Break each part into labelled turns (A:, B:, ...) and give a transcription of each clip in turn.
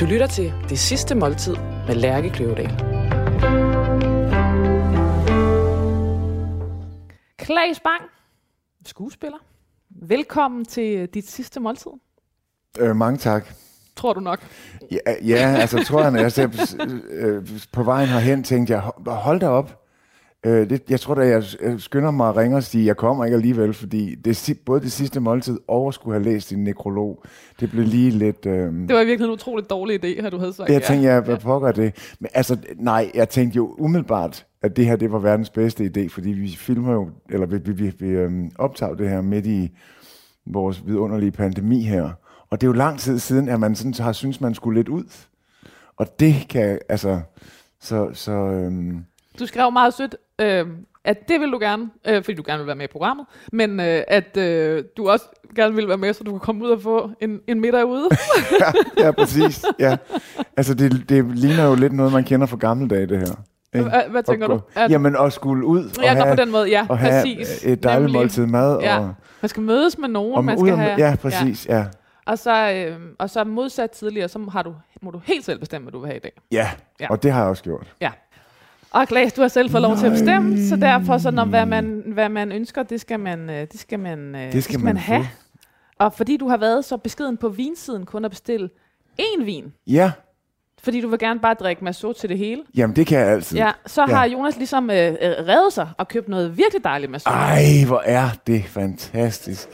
A: Du lytter til Det Sidste Måltid med Lærke Kløvedal.
B: Klaas Bang, skuespiller. Velkommen til dit sidste måltid,
C: Øh, mange tak.
B: tror du nok.
C: Ja, ja altså tror jeg, ser, øh, på vejen herhen, tænkte jeg, "Hold- hold da op. Øh, det, jeg tror da, jeg jeg skynder mig at ringe og sige, jeg kommer ikke alligevel, fordi det, både det sidste måltid og at skulle have læst din nekrolog, det blev lige lidt... Øh,
B: Det var i virkeligheden en utrolig dårlig idé, at du havde sagt
C: jeg tænkte, jeg, hvad pokker er det? Men altså, nej, jeg tænkte jo umiddelbart, at det her, det var verdens bedste idé, fordi vi filmer jo, eller vi, vi, vi, vi øhm, optager det her midt i vores vidunderlige pandemi her. Og det er jo lang tid siden, at man sådan har synes man skulle lidt ud. Og det kan, altså, så, så øhm,
B: Du skrev meget sødt, øh, at det vil du gerne, øh, fordi du gerne vil være med i programmet, men øh, at øh, du også gerne vil være med, så du kan komme ud og få en, en middag ude.
C: ja, ja, præcis, ja. Altså, det, det ligner jo lidt noget, man kender fra gamle dage, det her.
B: Hvad, hvad tænker du? At,
C: Jamen, at skulle ud og
B: går
C: have,
B: på den måde, ja,
C: og have
B: præcis.
C: et dejligt
B: Nemlig.
C: måltid mad.
B: Ja.
C: Og,
B: Man skal mødes med nogen,
C: og
B: man skal have...
C: ja, præcis, ja.
B: Og så, øh, og så modsat tidligere, så har du, må du helt selv bestemme, hvad du vil have i dag.
C: Ja,
B: Ja.
C: ja. og det har jeg også gjort.
B: Ja. Og Klaas, du har selv fået lov til at bestemme, så derfor så når hvad man, hvad man ønsker, det skal man, øh, det skal man, øh,
C: Det skal man
B: have.
C: få.
B: Og fordi du har været så beskeden på vinsiden kun at bestille én vin,
C: Ja,
B: fordi du vil gerne bare drikke Masso til det hele,
C: jamen det kan jeg altid.
B: ja, så
C: Ja.
B: har Jonas ligesom øh, øh, reddet sig og købt noget virkelig dejligt Masso.
C: Ej, hvor er det fantastisk.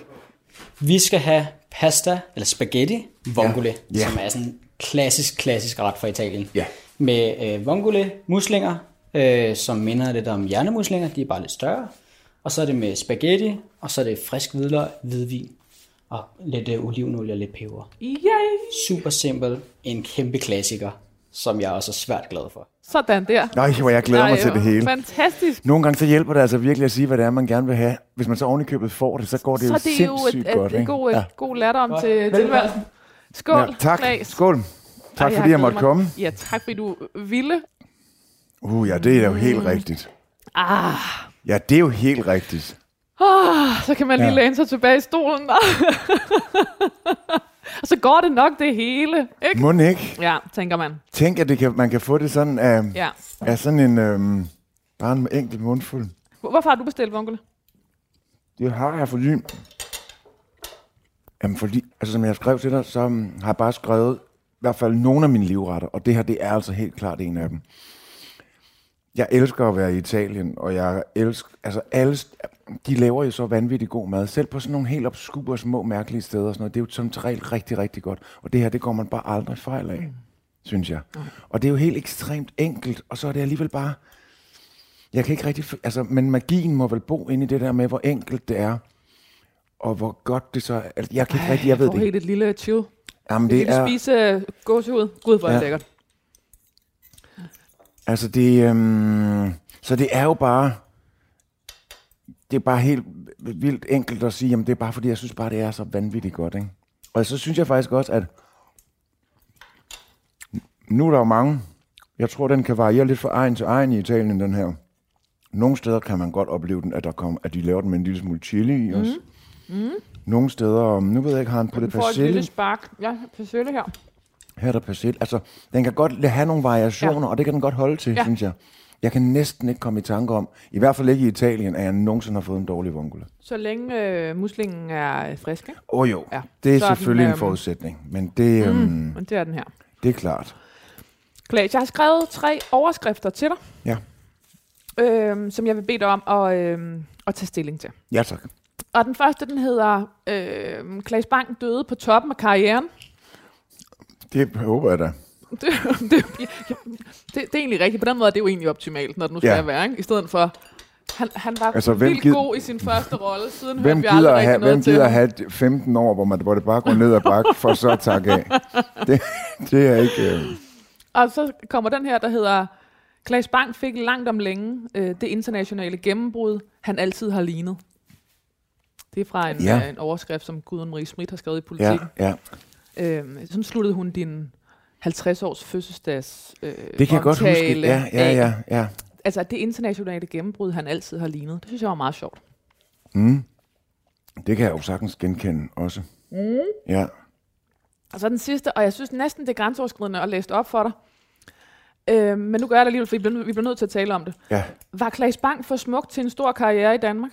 D: Vi skal have pasta, eller spaghetti vongole,
C: ja.
D: Ja. som er sådan en klassisk, klassisk ret fra Italien.
C: Ja.
D: Med øh, vongole muslinger, øh, som minder lidt om hjernemuslinger, de er bare lidt større. Og så er det med spaghetti, og så er det frisk hvidløg, hvidvin, og lidt øh, olivenolie og lidt peber.
B: Yay!
D: Super simpel, en kæmpe klassiker, som jeg også er svært glad for.
B: Sådan der.
C: Nej, hvor jeg glæder mig til det hele.
B: Fantastisk.
C: Nogle gange så hjælper det altså virkelig at sige, hvad det er, man gerne vil have. Hvis man så oven i købet får det, så går det
B: så
C: jo
B: det er jo
C: sindssygt
B: et,
C: godt.
B: et, et god,
C: ja.
B: ja. god latter til tilværelsen. Skål,
C: ja, tak.
B: Klaas.
C: Skål. Tak
B: Ej,
C: fordi
B: har
C: jeg måtte
B: glædet
C: komme.
B: mig. Ja, tak fordi du ville.
C: Uh, ja, det er jo
B: Mm.
C: helt rigtigt.
B: Ah,
C: Ja, det er jo helt rigtigt.
B: oh, så kan man lige
C: Ja.
B: læne sig tilbage i stolen. og så går det nok det hele, ikke?
C: Må ikke?
B: Ja, tænker man.
C: Tænk, at det kan, man kan få det sådan af,
B: Ja.
C: af sådan en, øhm, bare en enkelt mundfuld.
B: Hvor- Hvorfor har du bestilt vongole?
C: Det har jeg, fordi... Jamen, fordi, altså som jeg skrev til dig, så um, har jeg bare skrevet i hvert fald nogle af mine livretter, og det her, det er altså helt klart en af dem. Jeg elsker at være i Italien, og jeg elsker, altså alle, de laver jo så vanvittigt god mad, selv på sådan nogle helt obskure, små, mærkelige steder og sådan noget. Det er jo som regel rigtig, rigtig godt, og det her, det går man bare aldrig fejl af, mm. synes jeg. Mm. Og det er jo helt ekstremt enkelt, og så er det alligevel bare, jeg kan ikke rigtig, altså, men magien må vel bo inde i det der med, hvor enkelt det er, og hvor godt det så. Altså, jeg kan ikke rigtig, jeg ved
B: får
C: det.
B: helt et lille chill.
C: Jamen,
B: Det
C: det er,
B: spise øh, gåsehud. Gud, hvor er det
C: Ja.
B: lækkert.
C: Altså det, øhm, så det er jo bare, det er bare helt vildt enkelt at sige, jamen det er bare fordi, jeg synes bare, det er så vanvittigt godt, ikke? Og så synes jeg faktisk også, at nu er der jo mange, jeg tror, den kan variere lidt fra egen til egen i Italien, den her. Nogle steder kan man godt opleve den, at, der kom, at de laver den med en lille smule chili i også. Mm. Nogle steder, nu ved jeg ikke, har han
B: Du
C: puttet
B: får et lille
C: persille.
B: spark. Ja, persille her.
C: Her er der persille. Altså, den kan godt have nogle variationer,
B: Ja.
C: og det kan den godt holde til,
B: Ja.
C: synes jeg. Jeg kan næsten ikke komme i tanke om, i hvert fald ikke i Italien, at jeg nogensinde har fået en dårlig vongole.
B: Så længe øh, muslingen er øh, frisk, ikke?
C: Åh oh, jo,
B: Ja.
C: det er
B: Så er den,
C: selvfølgelig en forudsætning, men det, øhm,
B: Men det er den her.
C: det er klart.
B: Klaas, jeg har skrevet tre overskrifter til dig,
C: Ja,
B: øhm, som jeg vil bede dig om at, øhm, at tage stilling til.
C: ja tak.
B: Og den første, den hedder øhm, Klaas Bang døde på toppen af karrieren.
C: Det håber jeg da.
B: Det, det, ja, ja, det, det er egentlig rigtigt. På den måde er det jo egentlig optimalt, når det nu skal
C: Ja.
B: ja. være, ikke? I stedet for... Han, han var
C: Altså, hvem
B: vildt
C: gider-
B: god i sin første rolle, siden
C: Hvem
B: hørte vi aldrig rigtig
C: have,
B: noget
C: hvem gider have 15 år, hvor, man, hvor det bare går ned ad bakke, for så at takke af? Det, det er ikke... Øh,
B: Og så kommer den her, der hedder... Klaas Bang fik langt om længe øh, det internationale gennembrud, han altid har lignet. Det er fra en,
C: Ja.
B: øh, en overskrift, som Gudrun Marie Schmidt har skrevet i
C: ja,
B: politikken.
C: ja.
B: Øhm, sådan sluttede hun din 50 års fødselsdags øh,
C: Det kan jeg godt huske. Ja, ja, ja, ja.
B: Altså det internationale gennembrud, han altid har lignet. Det synes jeg var meget sjovt.
C: Mm. Det kan jeg jo sagtens genkende også. Mm. Ja.
B: Og så den sidste, og jeg synes næsten, det er grænseoverskridende at læse op for dig. Øh, men nu gør jeg det alligevel, fordi vi bliver, vi bliver nødt til at tale om det.
C: Ja.
B: Var Klaas Bang for smukt til en stor karriere i Danmark?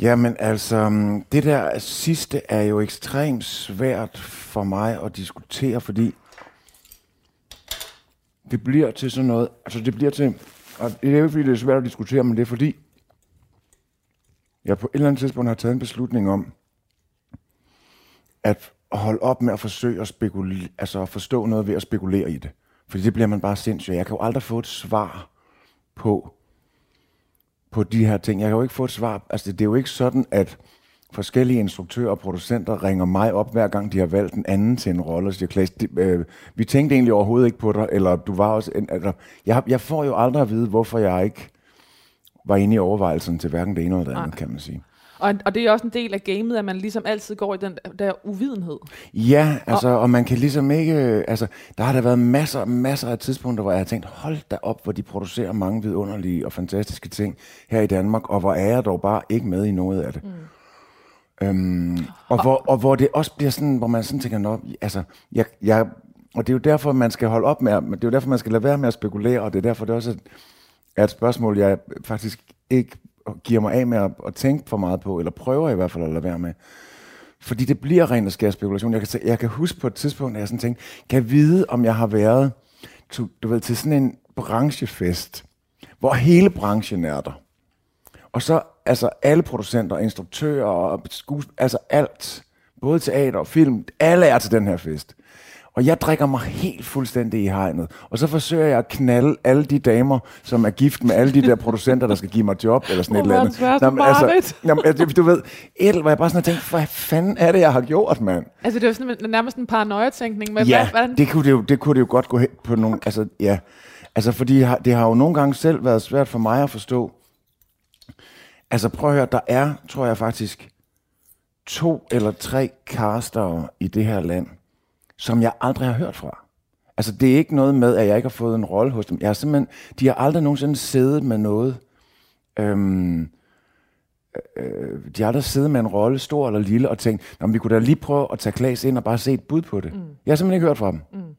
C: Jamen altså, mm, det der sidste er jo ekstremt svært for mig at diskutere, fordi det bliver til sådan noget, altså det bliver til, og det er jo ikke fordi, det er svært at diskutere, men det er fordi, jeg på et eller andet tidspunkt har taget en beslutning om, at holde op med at forsøge at, spekulere, altså at forstå noget ved at spekulere i det. Fordi det bliver man bare sindssyg. Jeg kan jo aldrig få et svar på, på de her ting. Jeg kan jo ikke få et svar. Altså, det er jo ikke sådan, at forskellige instruktører og producenter ringer mig op, hver gang de har valgt en anden til en rolle, og siger, Klaas, øh, vi tænkte egentlig overhovedet ikke på dig, eller du var også... En, altså, jeg, jeg får jo aldrig at vide, hvorfor jeg ikke var inde i overvejelsen til hverken det ene eller det andet,
B: Nej.
C: kan man sige.
B: Og, og det er også en del af gamet, at man ligesom altid går i den der uvidenhed.
C: Ja, altså, og, og man kan ligesom ikke... Altså, der har der været masser, masser af tidspunkter, hvor jeg har tænkt, hold da op, hvor de producerer mange vidunderlige og fantastiske ting her i Danmark, og hvor er jeg dog bare ikke med i noget af det. Mm. Øhm, og, hvor, og hvor det også bliver sådan, hvor man sådan tænker, Nå, altså, jeg, jeg, og det er jo derfor, man skal holde op med, det er jo derfor, man skal lade være med at spekulere, og det er derfor, det også er et spørgsmål, jeg faktisk ikke giver mig af med at, at tænke for meget på, eller prøver i hvert fald at lade være med. Fordi det bliver ren og skær spekulation. Jeg kan, jeg kan huske på et tidspunkt, at jeg sådan tænkte, kan jeg vide, om jeg har været to, du ved, til sådan en branchefest, hvor hele branchen er der. Og så altså alle producenter, instruktører og skuespil, altså alt, både teater og film, alle er til den her fest. Og jeg drikker mig helt fuldstændig i hegnet. Og så forsøger jeg at knalde alle de damer, som er gift med alle de der producenter, der skal give mig job, eller sådan et eller andet.
B: verdens værste
C: Nå, men altså, jamen, altså, du ved, et, hvor jeg bare sådan har tænkt, hvad fanden er det, jeg har gjort, mand?
B: Altså, det er jo sådan nærmest en paranoia-tænkning. Men
C: Ja,
B: hvad, hvordan,
C: det kunne det, jo, det kunne det jo godt gå hen på nogle... Altså, ja. Altså, fordi det har jo nogle gange selv været svært for mig at forstå. Altså, prøv at høre, der er, tror jeg faktisk, to eller tre caster i det her land, som jeg aldrig har hørt fra. Altså, det er ikke noget med, at jeg ikke har fået en rolle hos dem. Jeg har simpelthen, de har aldrig nogensinde siddet med noget. Øhm, øh, de har aldrig siddet med en rolle, stor eller lille, og tænkt, Nå, men vi kunne da lige prøve at tage Klaas ind og bare se et bud på det. Mm. Jeg har simpelthen ikke hørt fra dem. Mm.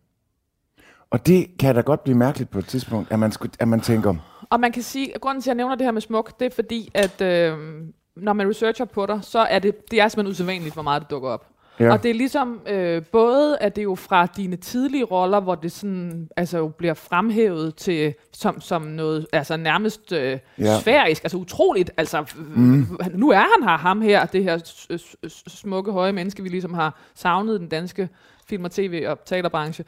C: Og det kan da godt blive mærkeligt på et tidspunkt, at man, skulle, at man tænker,
B: Og man kan sige, at grunden til, at jeg nævner det her med smuk, det er fordi, at øh, når man researcher på dig, så er det, det er simpelthen usædvanligt, hvor meget det dukker op.
C: Ja.
B: Og det er ligesom, øh, både at det er jo fra dine tidlige roller, hvor det sådan, altså jo bliver fremhævet til, som, som noget, altså nærmest øh,
C: Ja.
B: sfærisk, altså utroligt, altså mm. nu er han her, ham her, det her smukke, høje menneske, vi ligesom har savnet den danske film- og tv- og teaterbranche.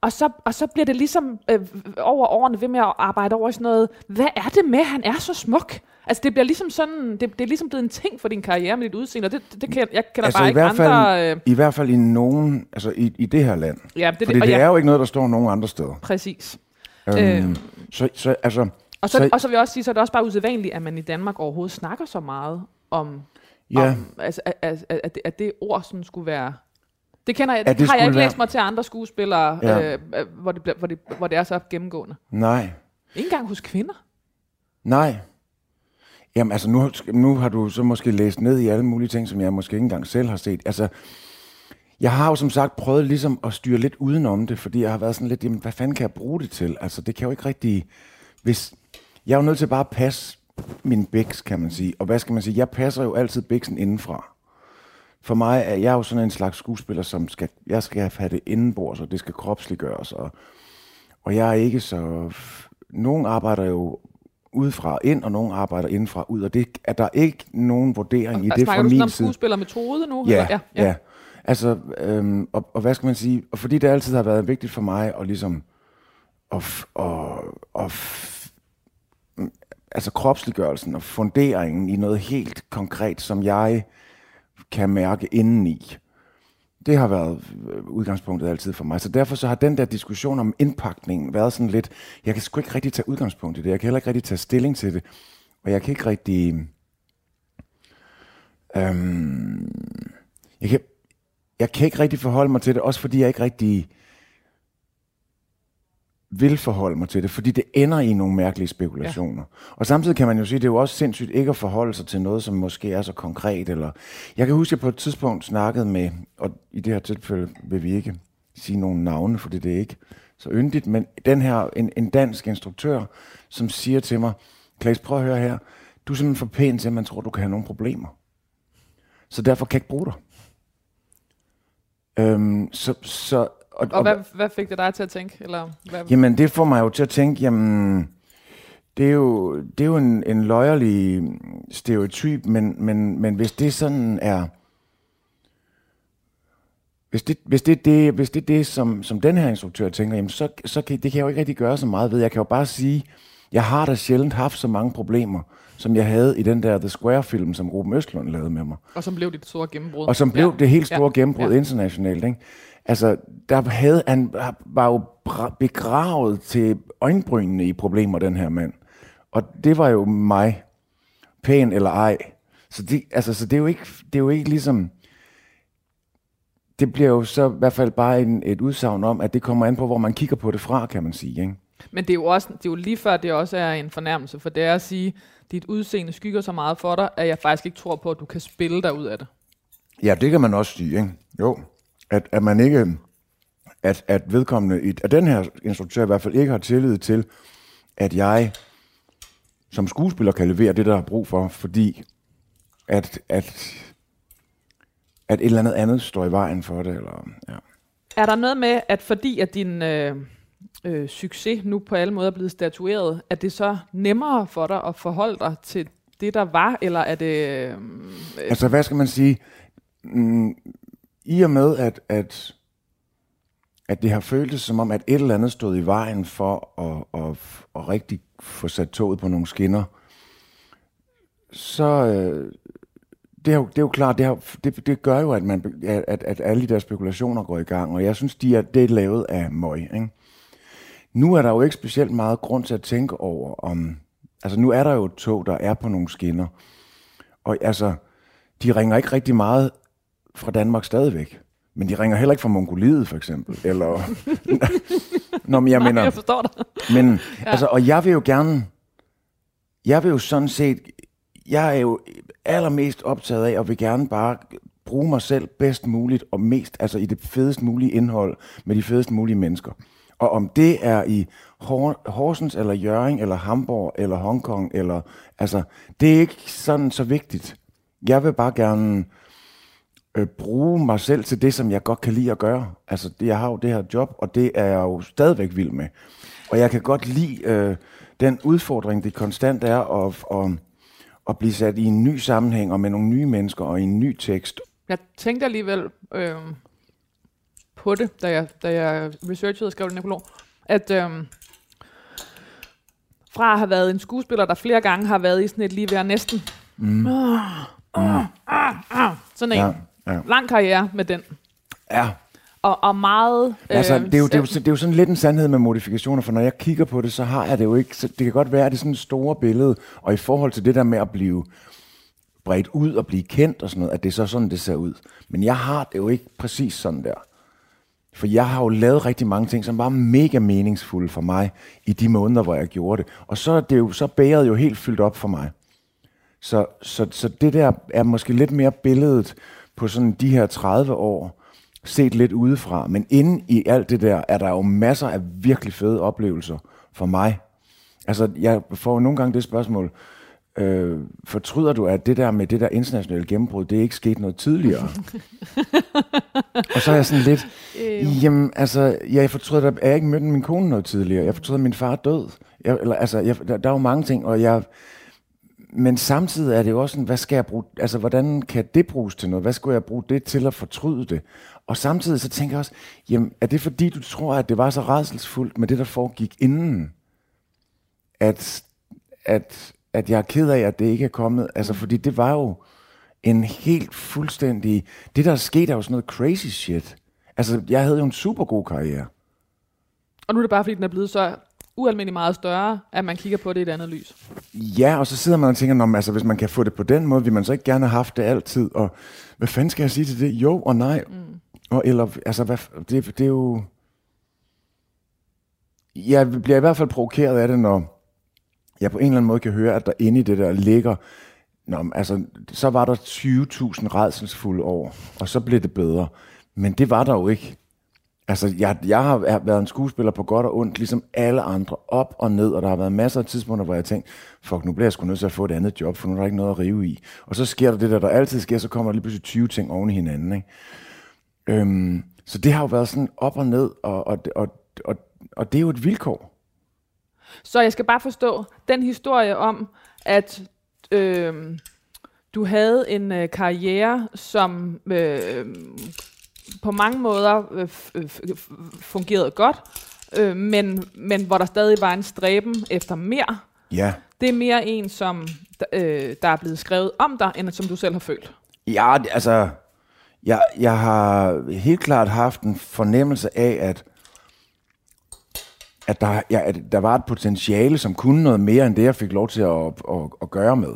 B: Og så, og så bliver det ligesom øh, over årene ved med at arbejde over i sådan noget, hvad er det med, at han er så smuk? Altså det bliver ligesom sådan, det, det er ligesom blevet en ting for din karriere med dit udseende, og det, det, det kan, jeg kender
C: altså
B: bare
C: i
B: ikke
C: hvert, fald,
B: andre... Øh,
C: i hvert fald i nogen, altså i, i det her land.
B: ja, det,
C: Fordi det
B: ja,
C: er jo ikke noget, der står nogen andre steder.
B: præcis.
C: Øhm,
B: Øhm.
C: så, så altså,
B: Og så,
C: Så-
B: og så vil jeg også sige, så er det også bare usædvanligt, at man i Danmark overhovedet snakker så meget om,
C: ja,
B: om altså, at, at, at, det, at det ord sådan skulle være... Det kender jeg, det,
C: det
B: det har jeg ikke
C: være-
B: læst mig til andre skuespillere,
C: Ja.
B: ja. øh, øh, hvor, det, hvor, det, hvor det er så gennemgående.
C: nej,
B: Ikke engang hos kvinder.
C: nej. Jamen altså, nu, nu har du så måske læst ned i alle mulige ting, som jeg måske ikke engang selv har set. Altså, jeg har jo som sagt prøvet ligesom at styre lidt udenom det, fordi jeg har været sådan lidt, jamen, hvad fanden kan jeg bruge det til? Altså, det kan jo ikke rigtig... Hvis, jeg er jo nødt til bare at passe min biks, kan man sige. Og hvad skal man sige? Jeg passer jo altid biksen indenfra. For mig er jeg jo sådan en slags skuespiller, som skal, jeg skal have det indenbords, og det skal kropsliggøres. Og, og jeg er ikke så... Nogen arbejder jo udefra ind, og nogen arbejder indenfra ud, og det er der ikke nogen vurdering i
B: Og
C: det fra
B: snakker du sådan
C: min
B: om
C: side.
B: skuespillermetode nu?
C: Ja,
B: eller?
C: ja, ja. Altså, øhm, og, og hvad skal man sige? Og fordi det altid har været vigtigt for mig at ligesom at, og, og mm, altså kropsliggørelsen og funderingen i noget helt konkret, som jeg kan mærke indeni. Det har været øh, udgangspunktet altid for mig. Så derfor så har den der diskussion om indpakningen været sådan lidt, jeg kan sgu ikke rigtig tage udgangspunkt i det. Jeg kan heller ikke rigtig tage stilling til det. Og jeg kan ikke rigtig... Øhm, jeg, kan, jeg kan ikke rigtig forholde mig til det, også fordi jeg ikke rigtig vil forholde mig til det, fordi det ender i nogle mærkelige spekulationer. Ja. Og samtidig kan man jo sige, at det er jo også sindssygt ikke at forholde sig til noget, som måske er så konkret. Eller jeg kan huske, at jeg på et tidspunkt snakkede med, og i det her tilfælde vil vi ikke sige nogle navne, fordi det er ikke så yndigt, men den her, en, en dansk instruktør, som siger til mig, Klaas, prøv at høre her, du er simpelthen for pæn til, at man tror, du kan have nogle problemer. Så derfor kan jeg ikke bruge dig. Øhm, så, så,
B: og, og hvad, hvad fik det dig til at tænke? Eller hvad?
C: Jamen, det får mig jo til at tænke, jamen, det er jo, det er jo en, en løjerlig stereotyp, men, men, men hvis det sådan er... Hvis det, hvis det, det, hvis det det, som, som den her instruktør tænker, jamen så, så kan, det kan jeg jo ikke rigtig gøre så meget ved. Jeg kan jo bare sige, jeg har da sjældent haft så mange problemer, som jeg havde i den der The Square-film, som Ruben Østlund lavede med mig.
B: Og som blev det store gennembrud.
C: Og som blev ja. det helt store ja. gennembrud ja. internationalt. Ikke? Altså, der havde, han var jo begravet til øjenbrynene i problemer, den her mand. Og det var jo mig, pæn eller ej. Så det, altså, så det, er, jo ikke, det er jo ikke ligesom... Det bliver jo så i hvert fald bare en, et udsagn om, at det kommer an på, hvor man kigger på det fra, kan man sige. Ikke?
B: Men det er jo også, det er jo lige før, det også er en fornærmelse, for det er at sige, dit udseende skygger så meget for dig, at jeg faktisk ikke tror på, at du kan spille dig ud af det.
C: Ja, det kan man også sige, ikke? Jo at, at man ikke, at, at vedkommende, at den her instruktør i hvert fald ikke har tillid til, at jeg som skuespiller kan levere det, der er brug for, fordi at, at, at et eller andet andet står i vejen for det. Eller, ja.
B: Er der noget med, at fordi at din øh, øh, succes nu på alle måder er blevet statueret, at det så nemmere for dig at forholde dig til det, der var, eller er det... Øh,
C: altså, hvad skal man sige? Mm, i og med, at, at, at det har føltes som om, at et eller andet stod i vejen for at, at, at rigtig få sat toget på nogle skinner, så øh, det, er jo, det er jo klart, det, har, det, det gør jo, at, man, at, at alle de der spekulationer går i gang, og jeg synes, de er, det er lavet af møg. Ikke? Nu er der jo ikke specielt meget grund til at tænke over, om... Altså, nu er der jo et tog, der er på nogle skinner, og altså, de ringer ikke rigtig meget fra Danmark stadigvæk. Men de ringer heller ikke fra Mongoliet, for eksempel. Eller... Nå, men jeg
B: Nej,
C: mener...
B: jeg forstår dig.
C: men, ja. altså, og jeg vil jo gerne... Jeg vil jo sådan set... Jeg er jo allermest optaget af, og vil gerne bare bruge mig selv bedst muligt, og mest, altså i det fedest mulige indhold, med de fedest mulige mennesker. Og om det er i Horsens, eller Jøring, eller Hamburg, eller Hongkong, eller... Altså, det er ikke sådan så vigtigt. Jeg vil bare gerne øh, bruge mig selv til det, som jeg godt kan lide at gøre. Altså, det, jeg har jo det her job, og det er jeg jo stadigvæk vild med. Og jeg kan godt lide øh, den udfordring, det konstant er at, at, at blive sat i en ny sammenhæng, og med nogle nye mennesker, og i en ny tekst.
B: Jeg tænkte alligevel øh, på det, da jeg, da jeg researchede og skrev den nekrolog, at øh, fra at have været en skuespiller, der flere gange har været i sådan et lige ved næsten. Mm. Uh, uh, uh, uh, sådan en. Ja Ja. Lang karriere med den.
C: Ja.
B: Og, og meget...
C: Altså, øh, det, er jo, det, er jo, det er jo sådan lidt en sandhed med modifikationer, for når jeg kigger på det, så har jeg det jo ikke... Så det kan godt være, at det er sådan et store billede, og i forhold til det der med at blive bredt ud og blive kendt og sådan noget, at det er så sådan, det ser ud. Men jeg har det jo ikke præcis sådan der. For jeg har jo lavet rigtig mange ting, som var mega meningsfulde for mig i de måneder, hvor jeg gjorde det. Og så er det jo så bæret jo helt fyldt op for mig. Så, så, så det der er måske lidt mere billedet på sådan de her 30 år, set lidt udefra. Men inde i alt det der, er der jo masser af virkelig fede oplevelser for mig. Altså, jeg får nogle gange det spørgsmål, øh, fortryder du, at det der med det der internationale gennembrud, det er ikke sket noget tidligere? og så er jeg sådan lidt, øh. jamen, altså, jeg fortryder, at jeg ikke mødte min kone noget tidligere. Jeg fortryder, at min far er død. Jeg, eller, altså, jeg, der, der er jo mange ting, og jeg men samtidig er det jo også sådan, hvad skal jeg bruge, altså hvordan kan det bruges til noget? Hvad skulle jeg bruge det til at fortryde det? Og samtidig så tænker jeg også, jamen er det fordi du tror, at det var så redselsfuldt med det, der foregik inden, at, at, at jeg er ked af, at det ikke er kommet? Altså fordi det var jo en helt fuldstændig, det der skete er jo sådan noget crazy shit. Altså jeg havde jo en super god karriere.
B: Og nu er det bare fordi, den er blevet så ualmindelig meget større, at man kigger på det i et andet lys.
C: Ja, og så sidder man og tænker, Nå, altså, hvis man kan få det på den måde, vil man så ikke gerne have haft det altid, og hvad fanden skal jeg sige til det? Jo og nej. Mm. Og, eller, altså, hvad, det, det er jo... jeg bliver i hvert fald provokeret af det, når jeg på en eller anden måde kan høre, at der inde i det der ligger, Nå, altså, så var der 20.000 redselsfulde år, og så blev det bedre. Men det var der jo ikke. Altså, jeg, jeg har været en skuespiller på godt og ondt, ligesom alle andre, op og ned, og der har været masser af tidspunkter, hvor jeg tænkte, fuck, nu bliver jeg sgu nødt til at få et andet job, for nu er der ikke noget at rive i. Og så sker der det der, der altid sker, så kommer der lige pludselig 20 ting oven i hinanden, ikke? Øhm, så det har jo været sådan op og ned, og, og, og, og, og det er jo et vilkår.
B: Så jeg skal bare forstå den historie om, at øh, du havde en øh, karriere, som øh, på mange måder øh, øh, fungerede godt, øh, men, men hvor der stadig var en stræben efter mere.
C: Ja.
B: Det er mere en, som øh, der er blevet skrevet om dig, end som du selv har følt.
C: Ja, altså, jeg, jeg har helt klart haft en fornemmelse af, at at der, ja, at der var et potentiale, som kunne noget mere end det, jeg fik lov til at, at, at, at gøre med.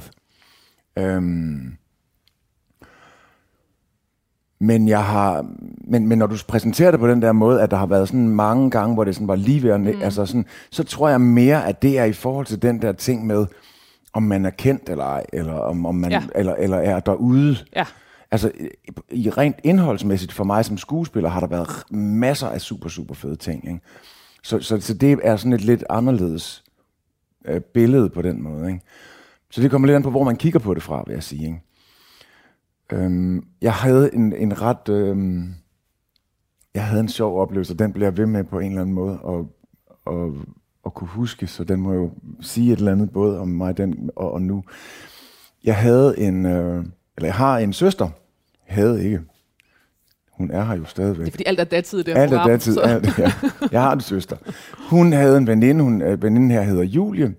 C: Øhm, men jeg har, men, men når du præsenterer det på den der måde, at der har været sådan mange gange, hvor det sådan var lige ved at, mm. altså sådan, så tror jeg mere, at det er i forhold til den der ting med, om man er kendt eller ej, eller om, om man
B: Ja.
C: eller, eller er derude.
B: Ja.
C: Altså, i- rent indholdsmæssigt for mig som skuespiller, har der været masser af super, super fede ting. Ikke? Så, så, så det er sådan et lidt anderledes øh, billede på den måde. Ikke? Så det kommer lidt an på, hvor man kigger på det fra, vil jeg sige. Ikke? Øhm, jeg havde en, en ret... Øhm, jeg havde en sjov oplevelse, og den bliver jeg ved med på en eller anden måde at, at, at kunne huske, så den må jo sige et eller andet både om mig den og, og nu. Jeg havde en... Øh, eller jeg har en søster. Havde ikke. Hun er her jo stadigvæk.
B: Det er fordi alt er datid i det her
C: Alt er datid.
B: så-
C: Alt, ja. Jeg har en søster. Hun havde en veninde. Hun, øh, veninden her hedder Julie.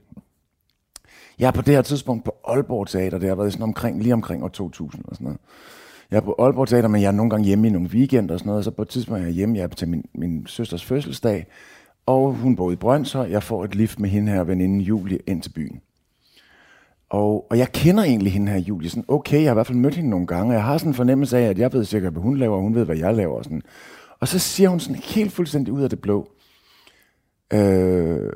C: Jeg er på det her tidspunkt på Aalborg Teater. Det har været sådan omkring, lige omkring år 2000 og sådan noget. Jeg er på Aalborg Teater, men jeg er nogle gange hjemme i nogle weekender og sådan noget. Så på et tidspunkt er jeg hjemme. Jeg er til min, min søsters fødselsdag. Og hun bor i Brøndshøj. Jeg får et lift med hende her veninde Julie ind til byen. Og, og jeg kender egentlig hende her, Julie. Sådan, okay, jeg har i hvert fald mødt hende nogle gange, og jeg har sådan en fornemmelse af, at jeg ved sikkert, hvad hun laver, og hun ved, hvad jeg laver. Og, sådan. og så siger hun sådan helt fuldstændig ud af det blå. Øh,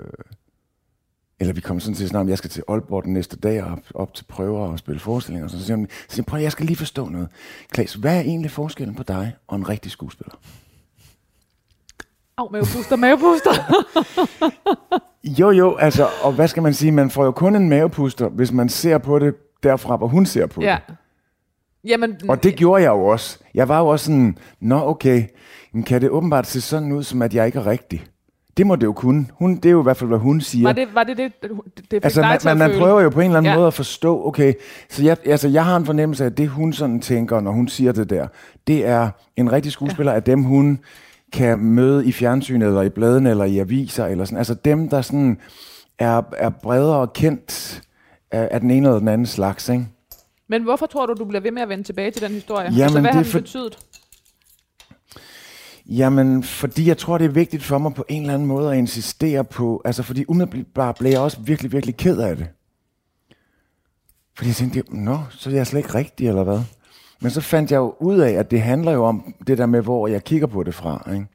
C: eller vi kommer sådan til at jeg skal til Aalborg den næste dag og op, op til prøver og spille forestillinger. Og så siger hun, så siger, hun, prøv, jeg skal lige forstå noget. Klaas, hvad er egentlig forskellen på dig og en rigtig skuespiller?
B: Au, mavepuster, mavepuster.
C: Jo, jo, altså, og hvad skal man sige? Man får jo kun en mavepuster, hvis man ser på det derfra, hvor hun ser på
B: ja.
C: det.
B: Jamen,
C: Og det gjorde jeg jo også. Jeg var jo også sådan, nå okay, men kan det åbenbart se sådan ud, som at jeg ikke er rigtig? Det må det jo kunne. Hun, det er jo i hvert fald, hvad hun siger.
B: var det var det, det, det, fik
C: altså,
B: dig
C: man,
B: til
C: man, man
B: føle?
C: prøver jo på en eller anden
B: ja.
C: måde at forstå, okay, så jeg, altså, jeg har en fornemmelse af, at det hun sådan tænker, når hun siger det der, det er en rigtig skuespiller ja. af dem, hun kan møde i fjernsynet, eller i bladene, eller i aviser, eller sådan. Altså dem, der sådan er, er bredere kendt af, af den ene eller den anden slags, ikke?
B: Men hvorfor tror du, du bliver ved med at vende tilbage til den historie?
C: Jamen,
B: altså, hvad
C: det
B: har den
C: for-
B: betydet?
C: Jamen, fordi jeg tror, det er vigtigt for mig på en eller anden måde at insistere på, altså fordi umiddelbart blev jeg også virkelig, virkelig ked af det. Fordi jeg tænkte, nå, så er jeg slet ikke rigtig, eller hvad? Men så fandt jeg jo ud af, at det handler jo om det der med, hvor jeg kigger på det fra. Ikke?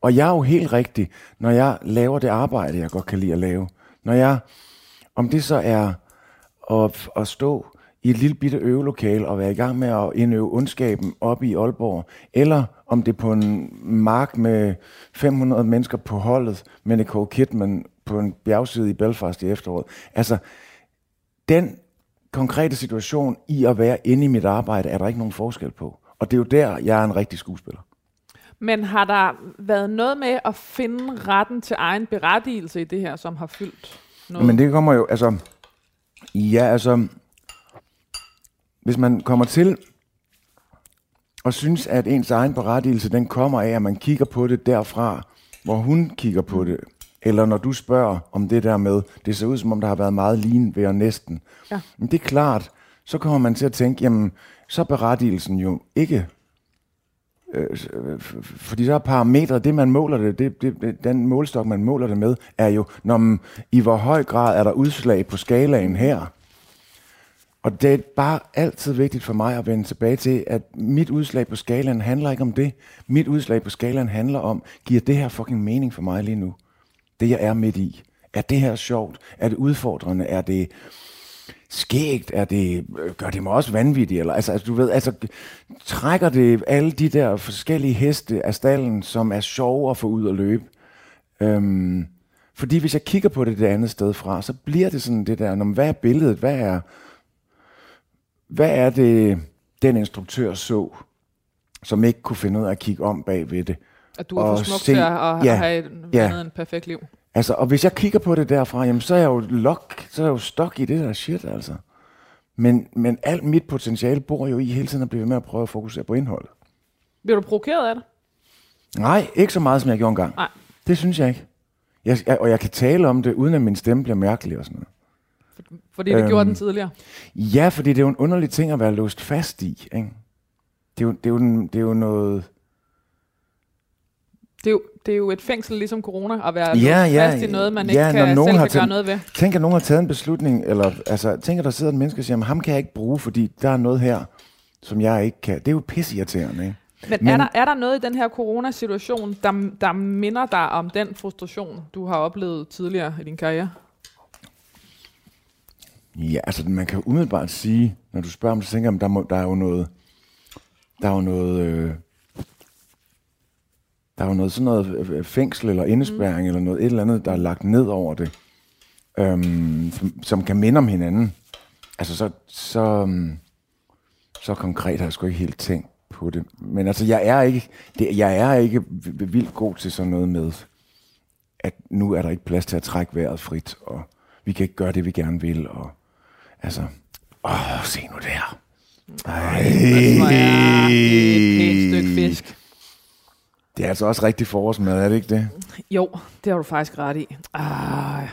C: Og jeg er jo helt rigtig, når jeg laver det arbejde, jeg godt kan lide at lave. Når jeg, om det så er at, at stå i et lille bitte øvelokale og være i gang med at indøve ondskaben op i Aalborg, eller om det er på en mark med 500 mennesker på holdet med Nicole Kidman på en bjergside i Belfast i efteråret. Altså, den konkrete situation i at være inde i mit arbejde, er der ikke nogen forskel på. Og det er jo der, jeg er en rigtig skuespiller.
B: Men har der været noget med at finde retten til egen berettigelse i det her, som har fyldt noget?
C: Men det kommer jo, altså, ja, altså, hvis man kommer til og synes, at ens egen berettigelse, den kommer af, at man kigger på det derfra, hvor hun kigger på det, eller når du spørger om det der med, det ser ud som om, der har været meget lin ved og næsten.
B: Ja.
C: Men det er klart, så kommer man til at tænke, jamen, så er berettigelsen jo ikke øh, øh, fordi så er parametret, det man måler det, det, det, det, den målstok, man måler det med, er jo, når man, i hvor høj grad er der udslag på skalaen her. Og det er bare altid vigtigt for mig at vende tilbage til, at mit udslag på skalaen handler ikke om det. Mit udslag på skalaen handler om, giver det her fucking mening for mig lige nu? Det jeg er midt i. Er det her sjovt? Er det udfordrende? Er det skægt? Er det, øh, gør det mig også vanvittig? Eller, altså, altså, du ved, altså, trækker det alle de der forskellige heste af stallen, som er sjove at få ud at løbe? Øhm, fordi hvis jeg kigger på det det andet sted fra, så bliver det sådan det der, når, hvad er billedet? Hvad er, hvad er det, den instruktør så, som ikke kunne finde ud af at kigge om bag ved det?
B: At du er for smuk
C: se-
B: til at, at
C: ja,
B: have et,
C: ja.
B: en perfekt liv.
C: Altså, og hvis jeg kigger på det derfra, jamen, så er jeg jo lok, så er jeg jo stok i det der shit, altså. Men, men alt mit potentiale bor jo i hele tiden at blive ved med at prøve at fokusere på indholdet.
B: Bliver du provokeret af det?
C: Nej, ikke så meget, som jeg gjorde engang.
B: Nej.
C: Det synes jeg ikke. Jeg, jeg, og jeg kan tale om det, uden at min stemme bliver mærkelig og sådan noget.
B: Fordi det
C: Øhm.
B: gjorde den tidligere.
C: Ja, fordi det er jo en underlig ting at være låst fast i, ikke? Det er jo, det er jo, det er jo noget...
B: Det er, jo, det er jo et fængsel ligesom corona, at være
C: Ja, ja,
B: fast i noget, man
C: ja,
B: ikke kan, selv kan gøre noget ved.
C: Tænk, at nogen har taget en beslutning, eller altså, tænk, at der sidder en menneske og siger, "Jamen, ham kan jeg ikke bruge, fordi der er noget her, som jeg ikke kan. Det er jo pisseirriterende, ikke?
B: Men,
C: Men-
B: er, der, er der noget i den her coronasituation, der, der minder dig om den frustration, du har oplevet tidligere i din karriere?
C: Ja, altså man kan umiddelbart sige, når du spørger om det, så tænker jeg, at der, må, der er jo noget, der er jo noget, øh, der er jo noget sådan noget øh, fængsel eller indespærring mm. eller noget et eller andet, der er lagt ned over det, øhm, som, som kan minde om hinanden. Altså så, så, øhm, så konkret har jeg sgu ikke helt tænkt på det. Men altså, jeg er ikke, det, jeg er ikke vildt god til sådan noget med, at nu er der ikke plads til at trække vejret frit, og vi kan ikke gøre det, vi gerne vil, og altså, åh, se nu der. Ej,
B: Hvor er et pænt stykke fisk.
C: Det er altså også rigtig forårsmad, er det ikke det?
B: Jo, det har du faktisk ret i. Ah,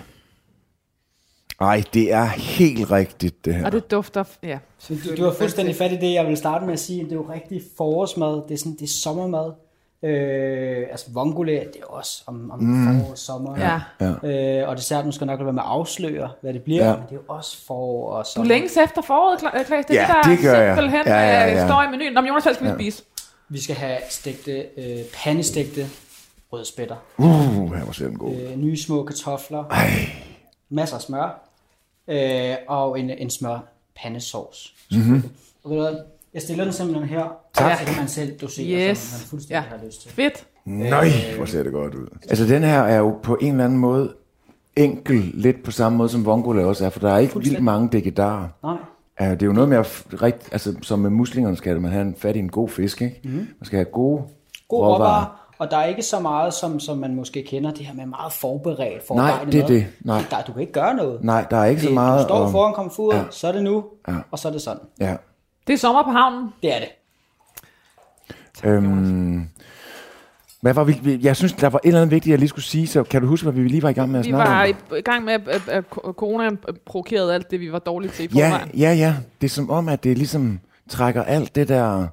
C: Ej, det er helt rigtigt, det her.
B: og det dufter... Ja,
D: Du, du har fuldstændig fat i det, jeg vil starte med at sige. Det er jo rigtig forårsmad. Det er, sådan, det er sommermad. Øh, altså vongole, det er også om, om mm. forår og sommer.
B: Ja.
C: Ja.
D: Øh, og desserten skal nok være med at afsløre, hvad det bliver.
C: Ja.
D: Ja. Men det er jo også forår og
B: Du
D: sommer.
B: længes efter foråret, Kla- Klaas. Det er
C: Ja,
B: det, der
C: det gør jeg.
B: simpelthen
C: Ja, ja, ja.
B: øh, står i menuen. Nå, men Jonas, hvad skal vi spise?
D: Vi skal have stegte, øh, pandestegte rødspætter.
C: Uh, her var selv god.
D: Øh, nye små kartofler.
C: Ej,
D: Masser af smør. Øh, og en, en smør pandesauce.
C: Mhm.
D: Og ved du hvad? Jeg stiller den simpelthen her.
C: Tak.
D: Så kan man selv dosere,
B: Yes.
D: som man fuldstændig
B: Ja.
D: har lyst til.
B: Fedt.
C: nøj, hvor ser det godt ud. Altså, den her er jo på en eller anden måde enkel, lidt på samme måde som vongole også er, for der er ikke vildt mange dekedarer.
D: Nej.
C: Uh, det er jo noget med at, rigt, altså som med muslingerne skal man have en fat i en god fisk, ikke? Mm. Man skal have gode
D: God
C: råvarer.
D: råvarer. Og der er ikke så meget, som, som man måske kender, det her med meget forberedt, forarbejdet
C: det er det. Nej.
D: Der, du kan ikke gøre noget.
C: Nej, der er ikke
D: det,
C: så meget
D: Du står
C: om-
D: foran komfuret,
C: Ja.
D: så er det nu,
C: Ja.
D: og så er det sådan.
C: Ja.
B: Det er sommer på havnen.
D: Det er det.
C: Øhm, hvad var vi, vi- jeg synes, der var et eller andet vigtigt, jeg lige skulle sige, så kan du huske, hvad vi lige var i gang med at
B: Vi
C: snakke
B: var
C: om?
B: i, i gang med, at, at, at corona provokerede alt det, vi var dårlige til i
C: Ja,
B: forvejen.
C: ja, ja. Det er som om, at det ligesom trækker alt det der,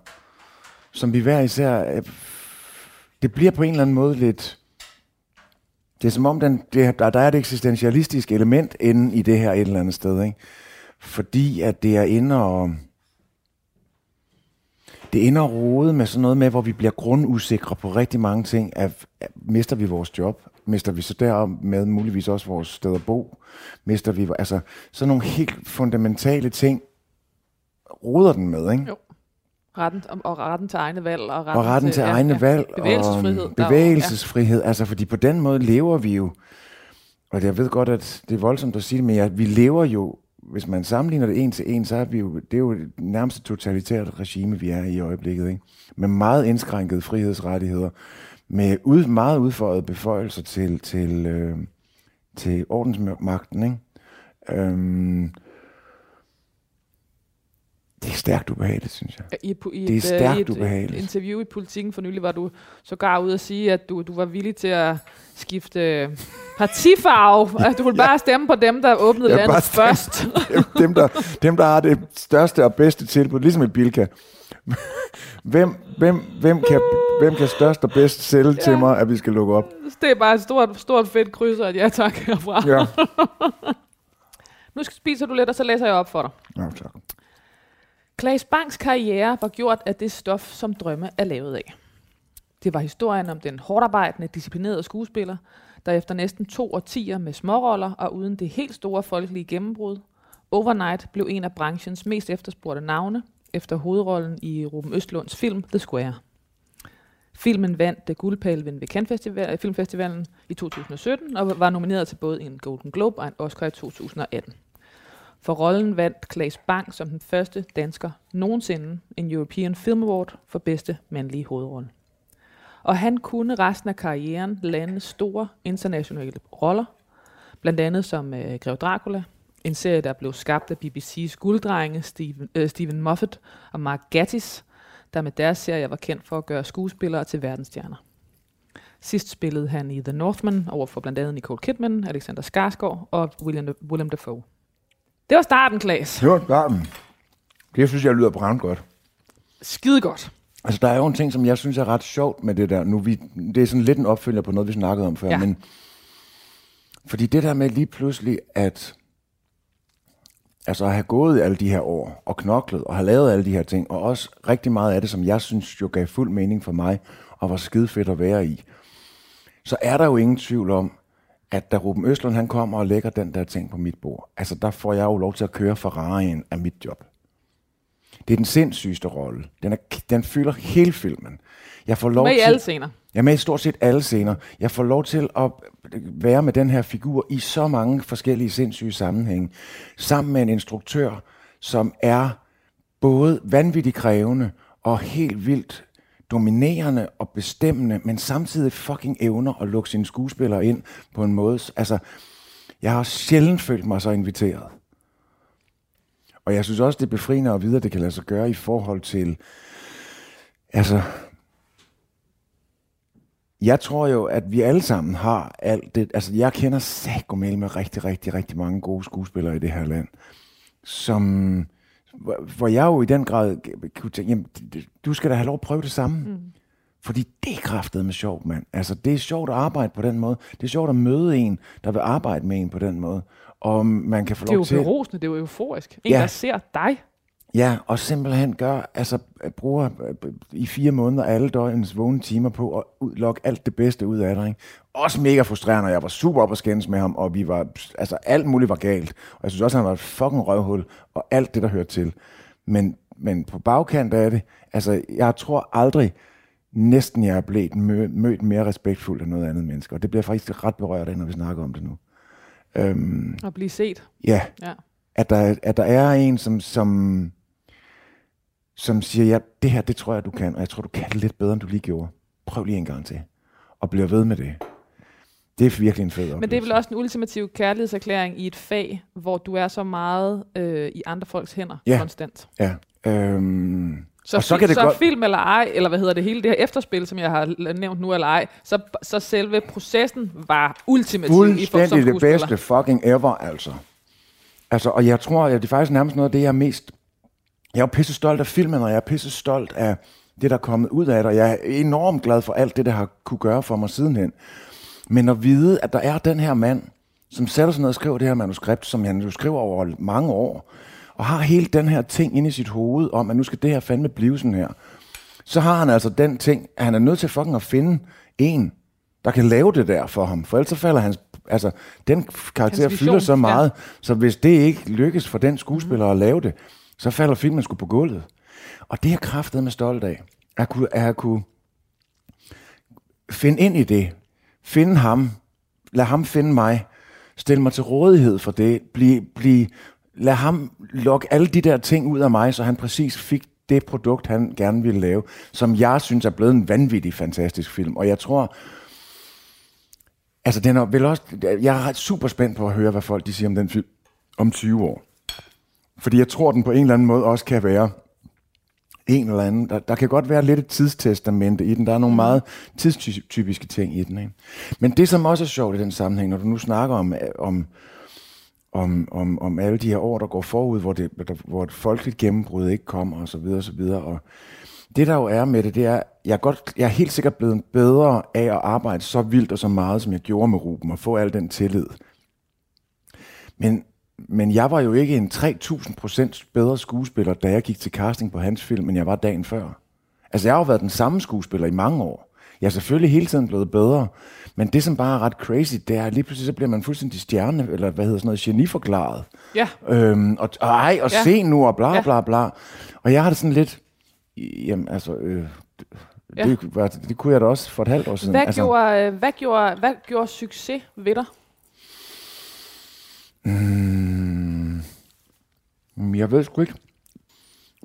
C: som vi hver især... øh, Det bliver på en eller anden måde lidt... Det er som om, den, det, der, der er et eksistentialistisk element inde i det her et eller andet sted, ikke? Fordi at det er inde og... Det ender og rode med sådan noget med, hvor vi bliver grundusikre på rigtig mange ting. At, at, mister vi vores job? Mister vi så dermed muligvis også vores sted at bo? Mister vi... Altså, sådan nogle helt fundamentale ting roder den med, ikke?
B: Jo. Retten, og, retten til egne valg. Og retten,
C: og retten til
B: ja,
C: egne
B: ja.
C: valg.
B: Bevægelsesfrihed.
C: Og bevægelsesfrihed. Altså, fordi på den måde lever vi jo, og jeg ved godt, at det er voldsomt at sige det, men ja, vi lever jo, hvis man sammenligner det en til en, så er vi jo, det er jo et nærmest totalitært regime, vi er i øjeblikket, ikke? Med meget indskrænkede frihedsrettigheder, med ud, meget udfordrede beføjelser til, til, øh, til ordensmagten, ikke? Øhm, det er stærkt ubehageligt, synes jeg.
B: I, i,
C: Det er
B: et,
C: stærkt
B: øh, i et,
C: ubehageligt.
B: interview i Politiken for nylig var du sågar ude at sige, at du, du var villig til at skifte partifarve. at du ville bare stemme på dem, der åbnede
C: Jeg
B: landet
C: stemme-
B: først.
C: dem, der, dem, der har det største og bedste tilbud, ligesom i Bilka. Hvem, hvem, hvem, kan, hvem kan størst og bedst sælge ja. til mig, at vi skal lukke op?
B: det er bare et stort, stort fedt kryds, et ja tak herfra.
C: Ja.
B: Nu skal spiser du lidt, og så læser jeg op for dig.
C: Nå, tak.
B: Klaas Bangs karriere var gjort af det stof, som drømme er lavet af. Det var historien om den hårdarbejdende, disciplinerede skuespiller, der efter næsten to årtier med småroller og uden det helt store folkelige gennembrud, overnight blev en af branchens mest efterspurgte navne, efter hovedrollen i Ruben Østlunds film The Square. Filmen vandt guldpalven ved Cannes Festival, øh, Filmfestivalen i 2017 og var nomineret til både en Golden Globe og en Oscar i 2018. For rollen vandt Claes Bang som den første dansker nogensinde en European Film Award for bedste mandlige hovedrolle. Og han kunne resten af karrieren lande store internationale roller, blandt andet som øh, Grev Dracula, en serie, der blev skabt af BBC's gulddrenge Steven, øh, Steven Moffat og Mark Gatiss, der med deres serie var kendt for at gøre skuespillere til verdensstjerner. Sidst spillede han i The Northman over for blandt andet Nicole Kidman, Alexander Skarsgård og William, William Dafoe. Det var starten, Klaas.
C: Det var starten. Det synes jeg lyder brændt godt.
B: Skide godt.
C: Altså, der er jo en ting, som jeg synes er ret sjovt med det der. Nu, vi, det er sådan lidt en opfølger på noget, vi snakkede om før.
B: Ja.
C: Men, fordi det der med lige pludselig, at altså at have gået alle de her år, og knoklet, og have lavet alle de her ting, og også rigtig meget af det, som jeg synes jo gav fuld mening for mig, og var skide fedt at være i, så er der jo ingen tvivl om, at da Ruben Østlund han kommer og lægger den der ting på mit bord, altså der får jeg jo lov til at køre Ferrari'en af mit job. Det er den sindssygeste rolle. Den, er, den fylder hele filmen. Jeg får lov
B: Med i
C: til,
B: alle scener.
C: jeg er med i stort set alle scener. Jeg får lov til at være med den her figur i så mange forskellige sindssyge sammenhænge. Sammen med en instruktør, som er både vanvittigt krævende og helt vildt dominerende og bestemmende, men samtidig fucking evner at lukke sine skuespillere ind på en måde. Altså, jeg har sjældent følt mig så inviteret. Og jeg synes også, det er befriende at vide, at det kan lade sig gøre i forhold til, altså, jeg tror jo, at vi alle sammen har alt det. Altså, jeg kender sagomel med rigtig, rigtig, rigtig mange gode skuespillere i det her land, som, hvor, jeg jo i den grad kunne tænke, jamen, du skal da have lov at prøve det samme. Mm. Fordi det er kraftet med sjovt, mand. Altså, det er sjovt at arbejde på den måde. Det er sjovt at møde en, der vil arbejde med en på den måde. Og man kan få
B: Det er
C: lov
B: jo
C: til...
B: berosende, det er jo euforisk. En,
C: Ja.
B: der ser dig.
C: Ja, og simpelthen gør, altså bruger øh, i fire måneder alle døgnens vågne timer på at udlokke alt det bedste ud af dig. Ikke? Også mega frustrerende, og jeg var super op at skændes med ham, og vi var, altså alt muligt var galt. Og jeg synes også, han var et fucking røvhul, og alt det, der hører til. Men, men på bagkant af det, altså jeg tror aldrig, næsten jeg er blevet mø- mødt mere respektfuldt af noget andet menneske. Og det bliver faktisk ret berørt af, når vi snakker om det nu. Øhm,
B: At blive set.
C: ja,
B: Ja.
C: at der, at der er en, som, som, som siger, ja, det her, det tror jeg, du kan, og jeg tror, du kan det lidt bedre, end du lige gjorde. Prøv lige en gang til. Og bliver ved med det. Det er virkelig en fed oplevelse.
B: Men det er vel også en ultimativ kærlighedserklæring i et fag, hvor du er så meget øh, i andre folks hænder
C: Ja.
B: konstant.
C: Ja. Øhm,
B: Så,
C: Og så kan det
B: så
C: godt-
B: film eller ej, eller hvad hedder det, hele det her efterspil, som jeg har nævnt nu eller ej, så, så selve processen var ultimativ i
C: fuldstændig det
B: skuespiller.
C: bedste fucking ever, altså. Altså, og jeg tror, at det er faktisk nærmest noget af det, jeg er mest... Jeg er jo pisse stolt af filmen, og jeg er pisse stolt af det, der er kommet ud af det, og jeg er enormt glad for alt det, der har kunne gøre for mig sidenhen. Men at vide, at der er den her mand, som sætter sig ned og skriver det her manuskript, som han jo skriver over mange år, og har hele den her ting inde i sit hoved om, at nu skal det her fandme blive sådan her. Så har han altså den ting, at han er nødt til fucking at finde en, der kan lave det der for ham. For ellers så falder hans... Altså, den karakter fylder så
B: ja.
C: meget, så hvis det ikke lykkes for den skuespiller at lave det, så falder filmen sgu på gulvet. Og det er kraftet med stolt af. At kunne, at kunne finde ind i det. Finde ham. Lad ham finde mig. Stil mig til rådighed for det. Bliv, bliv, lad ham lokke alle de der ting ud af mig, så han præcis fik det produkt, han gerne ville lave, som jeg synes er blevet en vanvittig fantastisk film. Og jeg tror, altså den er vel også, jeg er super spændt på at høre, hvad folk de siger om den film om 20 år. Fordi jeg tror, den på en eller anden måde også kan være en eller anden. Der, der kan godt være lidt et tidstestamente i den. Der er nogle meget tidstypiske ting i den. Ikke? Men det, som også er sjovt i den sammenhæng, når du nu snakker om, om, om, om, om alle de her år, der går forud, hvor, det, der, hvor et folkeligt gennembrud ikke kommer, og så videre, og så videre. Og det, der jo er med det, det er, jeg er, godt, jeg er helt sikkert blevet bedre af at arbejde så vildt og så meget, som jeg gjorde med Ruben, og få al den tillid. Men, men jeg var jo ikke en 3000% bedre skuespiller, da jeg gik til casting på hans film, end jeg var dagen før. Altså, jeg har jo været den samme skuespiller i mange år. Jeg er selvfølgelig hele tiden blevet bedre, men det, som bare er ret crazy, det er, at lige pludselig så bliver man fuldstændig stjerne, eller hvad hedder sådan noget, geniforklaret.
B: Ja.
C: Øhm, og, og ej, og
B: Ja.
C: se nu, og bla
B: Ja.
C: bla bla. Og jeg har det sådan lidt, jamen altså, øh,
B: Ja.
C: det, var, det kunne jeg da også for et halvt år siden.
B: Hvad,
C: altså,
B: gjorde, øh, hvad, gjorde, hvad gjorde succes ved dig?
C: Mm, Jeg ved sgu ikke,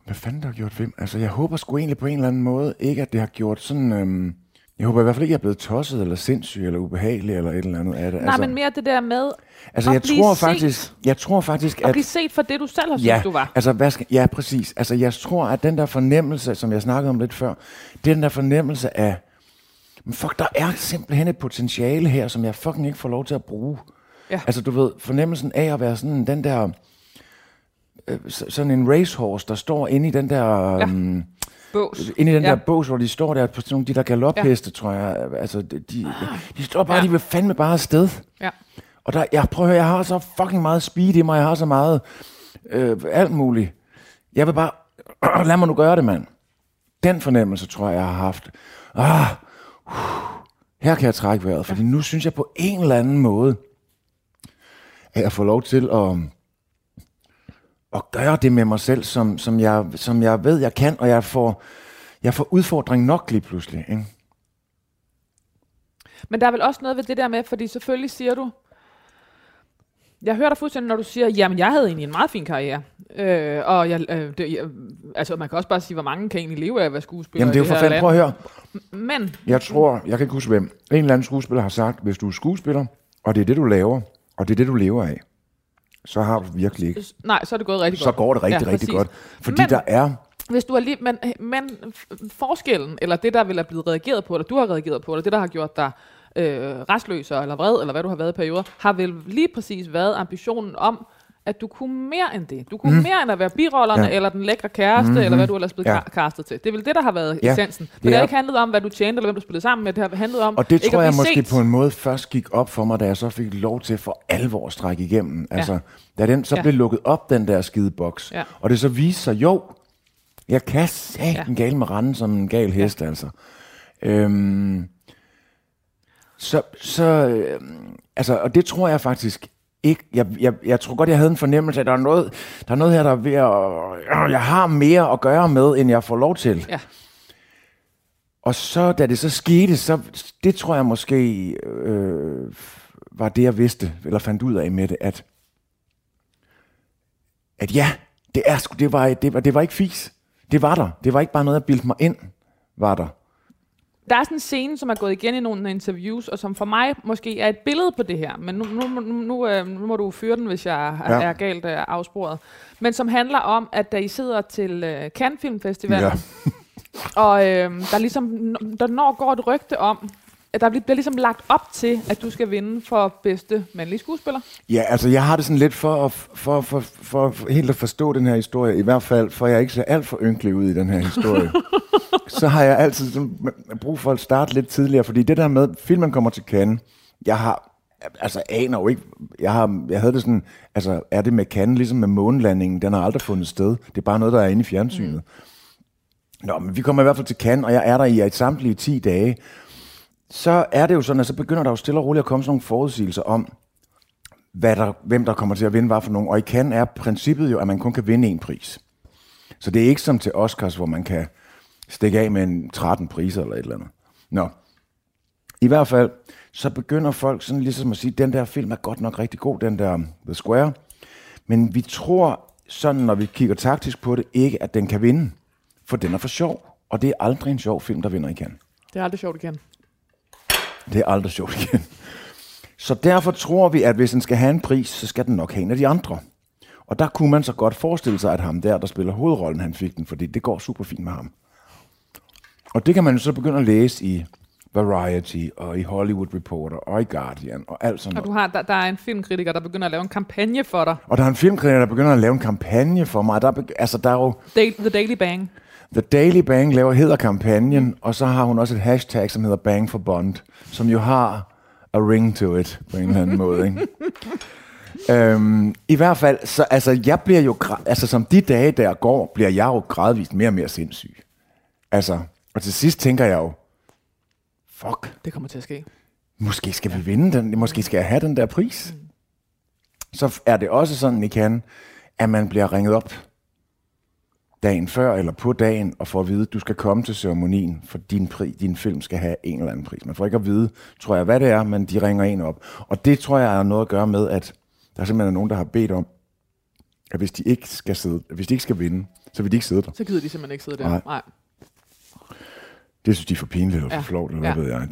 C: hvad fanden der har gjort hvem. Altså, jeg håber sgu egentlig på en eller anden måde, ikke at det har gjort sådan... Øhm, jeg håber i hvert fald ikke, jeg er blevet tosset, eller sindssyg, eller ubehagelig, eller et eller andet af det.
B: Nej, men mere det der med
C: altså,
B: at
C: jeg
B: blive
C: tror
B: set.
C: faktisk, jeg tror faktisk,
B: at
C: at...
B: blive set for det, du selv har
C: Ja,
B: synes, du var.
C: altså, hvad skal, ja, præcis. Altså, jeg tror, at den der fornemmelse, som jeg snakkede om lidt før, det er den der fornemmelse af, men fuck, der er simpelthen et potentiale her, som jeg fucking ikke får lov til at bruge.
B: Ja.
C: Altså, du ved, fornemmelsen af at være sådan den der, øh, sådan en racehorse, der står inde i den der,
B: Ja.
C: ja. um,
B: Bås.
C: inde i den
B: Ja.
C: der bås, hvor de står der på sådan nogle de der galopheste, ja. tror jeg. Altså, de, de, de står bare,
B: Ja.
C: ja. de vil fandme bare afsted.
B: Ja.
C: Og der, jeg prøver jeg har så fucking meget speed i mig, jeg har så meget øh, alt muligt. Jeg vil bare, lad mig nu gøre det, mand. Den fornemmelse, tror jeg, jeg har haft. Ah, uh, her kan jeg trække vejret, fordi nu synes jeg på en eller anden måde, at jeg får lov til at, at gøre det med mig selv, som, som, jeg, som jeg ved, jeg kan, og jeg får, jeg får udfordring nok lige pludselig. Ikke?
B: Men der er vel også noget ved det der med, fordi selvfølgelig siger du, jeg hører dig fuldstændig, når du siger, jamen jeg havde egentlig en meget fin karriere. Øh, og jeg, øh, det, jeg, altså man kan også bare sige, hvor mange kan egentlig leve af at være skuespiller
C: Jamen det er jo for fanden, prøv at høre.
B: Men,
C: Jeg tror, jeg kan ikke huske hvem. En eller anden skuespiller har sagt, hvis du er skuespiller, og det er det, du laver, og det er det, du lever af, så har du virkelig ikke.
B: nej, så er det gået rigtig
C: Så
B: godt.
C: går det rigtig,
B: Ja,
C: rigtig
B: præcis.
C: godt. Fordi
B: Men-
C: der er...
B: Hvis du er lige, men, men forskellen, eller det, der vil have blevet reageret på, eller du har reageret på, eller det, der har gjort dig øh, restløs eller vred, eller hvad du har været i perioder, har vel lige præcis været ambitionen om, at du kunne mere end det. Du kunne mm. mere end at være birollerne, ja.
C: Ja.
B: eller den lækre kæreste, mm-hmm. eller hvad du ellers blevet ja.
C: Ja.
B: castet til. Det er vel det, der har været
C: Ja,
B: essensen. Men
C: det
B: det, har ikke handlet om, hvad du tjente, eller hvem du spillede sammen med. Det har handlet om
C: Og det
B: ikke
C: tror
B: at
C: jeg måske
B: set.
C: på en måde først gik op for mig, da jeg så fik lov til for alvor at strække igennem.
B: Ja.
C: Altså, da den så
B: Ja.
C: ja. blev lukket op, den der skide boks,
B: Ja.
C: og det så viste sig, jo, jeg kan
B: Ja.
C: ja. en gal med randen som en gal hest, ja. altså. Øhm, så, så øhm, altså, og det tror jeg faktisk ikke. Jeg, jeg, jeg tror godt, jeg havde en fornemmelse af, at der er noget, der er noget her, der er ved at... Øh, jeg har mere at gøre med, end jeg får lov til.
B: Ja.
C: Og så, da det så skete, så det tror jeg måske øh, var det, jeg vidste, eller fandt ud af med det, at, at ja, det, er, det, var, det, var, det var ikke fis. Det var der. Det var ikke bare noget, jeg bildte mig ind, var der.
B: Der er sådan en scene, som er gået igen i nogle interviews, og som for mig måske er et billede på det her. Men nu, nu, nu, nu, øh, nu må du fyre den, hvis jeg er,
C: Ja.
B: er galt øh, afsporet. Men som handler om, at da I sidder til øh, Cannes Film Festival,
C: Ja.
B: og øh, der ligesom, der når går et rygte om, at der bliver ligesom lagt op til, at du skal vinde for bedste mandlige skuespiller.
C: Ja, altså jeg har det sådan lidt for, at- for, for, for, for helt at forstå den her historie, i hvert fald for jeg ikke ser alt for ynkelig ud i den her historie. så har jeg altid sådan, brug for at starte lidt tidligere, fordi det der med, filmen kommer til Cannes, jeg har, altså aner jo ikke, jeg, har, jeg havde det sådan, altså er det med Cannes, ligesom med månelandingen, den har aldrig fundet sted, det er bare noget, der er inde i fjernsynet. Mm. Nå, men vi kommer i hvert fald til Cannes, og jeg er der i samtlige 10 dage, så er det jo sådan, at så begynder der jo stille og roligt at komme sådan nogle forudsigelser om, hvad der, hvem der kommer til at vinde hvad for nogen. Og i kan er princippet jo, at man kun kan vinde en pris. Så det er ikke som til Oscars, hvor man kan stikke af med en 13 priser eller et eller andet. Nå. I hvert fald, så begynder folk sådan ligesom at sige, den der film er godt nok rigtig god, den der um, The Square. Men vi tror sådan, når vi kigger taktisk på det, ikke at den kan vinde. For den er for sjov. Og det er aldrig en sjov film, der vinder i Cannes.
B: Det er aldrig sjovt igen.
C: Det er aldrig sjovt igen. Så derfor tror vi, at hvis den skal have en pris, så skal den nok have en af de andre. Og der kunne man så godt forestille sig, at ham der, der spiller hovedrollen, han fik den, fordi det går super fint med ham. Og det kan man jo så begynde at læse i Variety, og i Hollywood Reporter, og i Guardian, og alt sådan
B: Og
C: noget.
B: du har, der, der er en filmkritiker, der begynder at lave en kampagne for dig.
C: Og der er en filmkritiker, der begynder at lave en kampagne for mig. Der, er altså, der er jo
B: The Daily Bang.
C: The Daily Bang laver hedder kampagnen, og så har hun også et hashtag, som hedder Bang for Bond, som jo har a ring to it, på en eller anden måde. Ikke? Øhm, I hvert fald, så altså, jeg bliver jo, altså som de dage, der går, bliver jeg jo gradvist mere og mere sindssyg. Altså, og til sidst tænker jeg jo, fuck,
B: Det kommer til at ske.
C: måske skal vi vinde den, måske skal jeg have den der pris. Så er det også sådan i kan, at man bliver ringet op dagen før eller på dagen og får at vide, at du skal komme til ceremonien, for din, pri, din film skal have en eller anden pris. Man får ikke at vide, tror jeg, hvad det er, men de ringer en op. Og det tror jeg har noget at gøre med, at der simpelthen er nogen, der har bedt om, at hvis de ikke skal, sidde, hvis de ikke skal vinde, så vil de ikke sidde der.
B: Så gider de simpelthen ikke sidde der.
C: Nej.
B: Nej.
C: Det synes de er for pinligt eller for
B: Ja.
C: flovt, eller hvad
B: Ja.
C: ved jeg.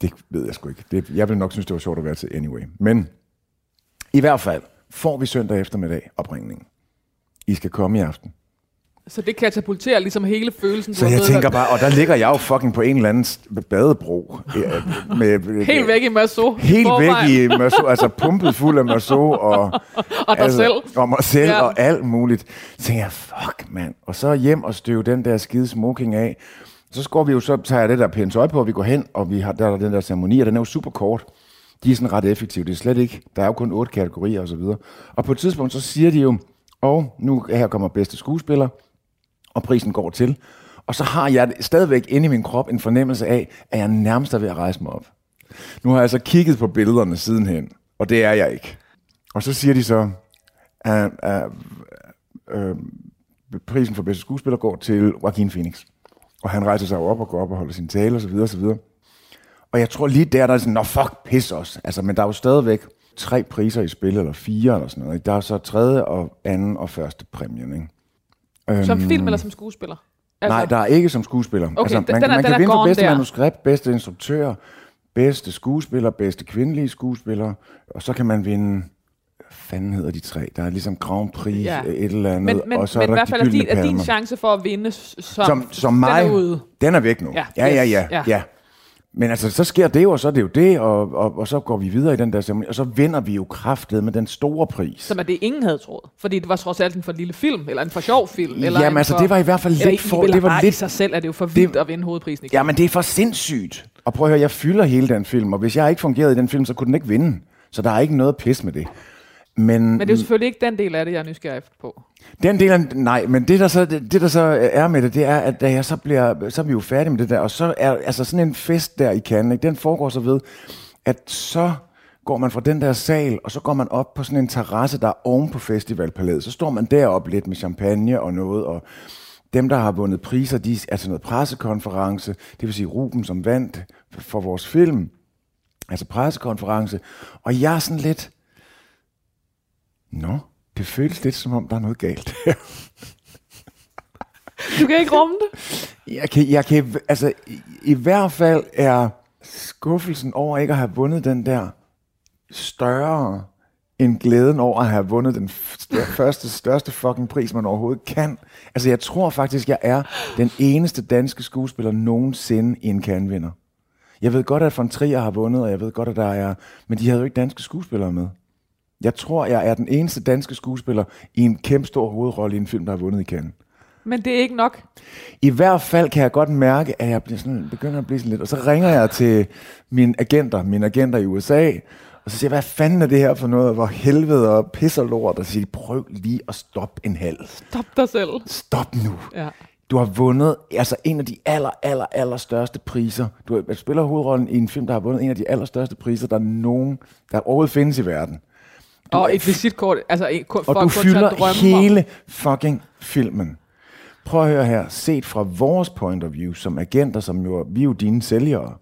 C: Det ved jeg sgu ikke. Det, jeg vil nok synes, det var sjovt at være til anyway. Men i hvert fald får vi søndag eftermiddag opringningen. I skal komme i aften.
B: Så det katapulterer ligesom hele følelsen.
C: Så jeg tænker bare, og der ligger jeg jo fucking på en eller anden badebro. øh, Med, med,
B: Helt væk i Masso.
C: Helt væk i Merceau, altså pumpet fuld af Merceau og,
B: Og dig
C: altså,
B: selv.
C: og mig selv
B: ja.
C: og alt muligt. Så tænker jeg, fuck mand. Og så hjem og støve den der skide smoking af. Så går vi jo, så tager jeg det der pænt tøj på, og vi går hen, og vi har, der er den der ceremoni, og den er jo super kort. De er sådan ret effektive. Det er slet ikke, der er jo kun otte kategorier og så videre. Og på et tidspunkt, så siger de jo, og nu her kommer bedste skuespiller, og prisen går til. Og så har jeg stadigvæk inde i min krop en fornemmelse af, at jeg nærmest er ved at rejse mig op. Nu har jeg så kigget på billederne sidenhen, og det er jeg ikke. Og så siger de så, at, at, øh, prisen for bedste skuespiller går til Joaquin Phoenix. Og han rejser sig op og går op og holder sin tale osv. osv. Og jeg tror lige der, der er sådan, nå fuck, pis os. Altså, men der er jo stadigvæk tre priser i spil, eller fire eller sådan noget. ikke? Der er så tredje og anden og første præmien, ikke?
B: Som film eller som skuespiller?
C: Altså, Nej, der er ikke som skuespiller.
B: Okay,
C: altså, man,
B: den er-
C: man
B: den er
C: kan vinde for bedste
B: der.
C: manuskript, bedste instruktør, bedste skuespiller, bedste kvindelige skuespiller, og så kan man vinde, fanden hedder de tre? Der er ligesom Grand Prix,
B: Ja.
C: et eller andet,
B: men, men,
C: og så
B: men
C: er
B: i
C: der
B: hvert
C: de
B: fald er din, er din chance for at vinde som,
C: som, som
B: den
C: mig,
B: er ude.
C: den er væk nu.
B: Ja,
C: Ja, ja, ja.
B: ja,
C: ja. Men altså, så sker det jo, og så er det jo det, og, og, og så går vi videre i den der ceremoni, og så vinder vi jo kraftet med den store pris.
B: Som er det, ingen havde troet. Fordi det var trods alt en for lille film, eller en for sjov film. Eller
C: Jamen
B: en
C: altså,
B: for,
C: det var i hvert fald lidt for- det var lidt-
B: i sig selv er det jo for vildt at vinde hovedprisen igen.
C: Ja, men det er for sindssygt. Og prøv at høre, jeg fylder hele den film, og hvis jeg ikke fungerede i den film, så kunne den ikke vinde. Så der er ikke noget pis med det. Men,
B: Men det er jo selvfølgelig ikke den del af det, jeg er nysgerrig på.
C: den del af, nej, men det der, så, det, det der så er med det, det er, at da jeg så bliver, så er vi jo færdige med det der, og så er altså sådan en fest der i Cannes, ikke, den foregår så ved, at så går man fra den der sal, og så går man op på sådan en terrasse, der er oven på festivalpalæet. Så står man deroppe lidt med champagne og noget, og dem, der har vundet priser, de er til noget pressekonference, det vil sige Ruben, som vandt for vores film, altså pressekonference, og jeg er sådan lidt, nå, det føles lidt som om, der er noget galt her.
B: Du kan ikke rumme det.
C: Jeg kan, jeg kan, altså, i, i hvert fald er skuffelsen over ikke at have vundet den der større end glæden over at have vundet den første, største fucking pris, man overhovedet kan. Altså, jeg tror faktisk, jeg er den eneste danske skuespiller nogensinde i en Cannes-vinder. Jeg ved godt, at von Trier har vundet, og jeg ved godt, at der er... Men de havde jo ikke danske skuespillere med. Jeg tror, jeg er den eneste danske skuespiller i en kæmpe stor hovedrolle i en film, der har vundet i Cannes.
B: Men det er ikke nok.
C: I hvert fald kan jeg godt mærke, at jeg bliver sådan, begynder at blive sådan lidt, og så ringer jeg til mine agenter, mine agenter i USA, og så siger jeg, hvad fanden er det her for noget, hvor helvede og pisser lort, og siger prøv lige at stoppe en halv.
B: Stop dig selv.
C: Stop nu.
B: Ja.
C: Du har vundet altså en af de aller, aller, aller største priser. Du spiller hovedrollen i en film, der har vundet en af de allerstørste priser, der er nogen, der overhovedet findes i verden.
B: Og et visitkort, altså et, for
C: Og du fylder hele fucking filmen. Prøv at høre her. Set fra vores point of view, som agenter, som jo, vi er jo dine sælgere,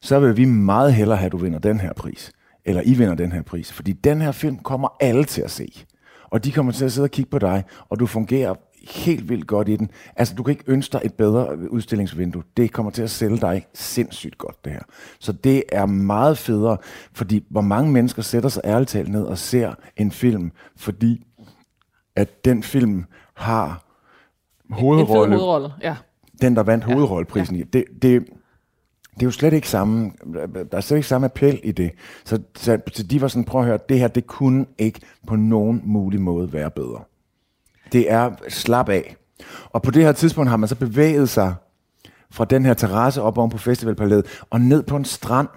C: så vil vi meget hellere have, at du vinder den her pris. Eller I vinder den her pris. Fordi den her film kommer alle til at se. Og de kommer til at sidde og kigge på dig, og du fungerer helt vildt godt i den. Altså, du kan ikke ønske dig et bedre udstillingsvindue. Det kommer til at sælge dig sindssygt godt, det her. Så det er meget federe, fordi hvor mange mennesker sætter sig ærligt talt ned og ser en film, fordi at den film har
B: En
C: hovedrolle,
B: hovedrolle, ja.
C: den der vandt hovedrolleprisen. Ja. Det, det, det er jo slet ikke samme, der er slet ikke samme appel i det. Så, så, så de var sådan, prøv at høre, det her, det kunne ikke på nogen mulig måde være bedre. Det er slap af. Og på det her tidspunkt har man så bevæget sig fra den her terrasse op oven på festivalpalæet og ned på en strand,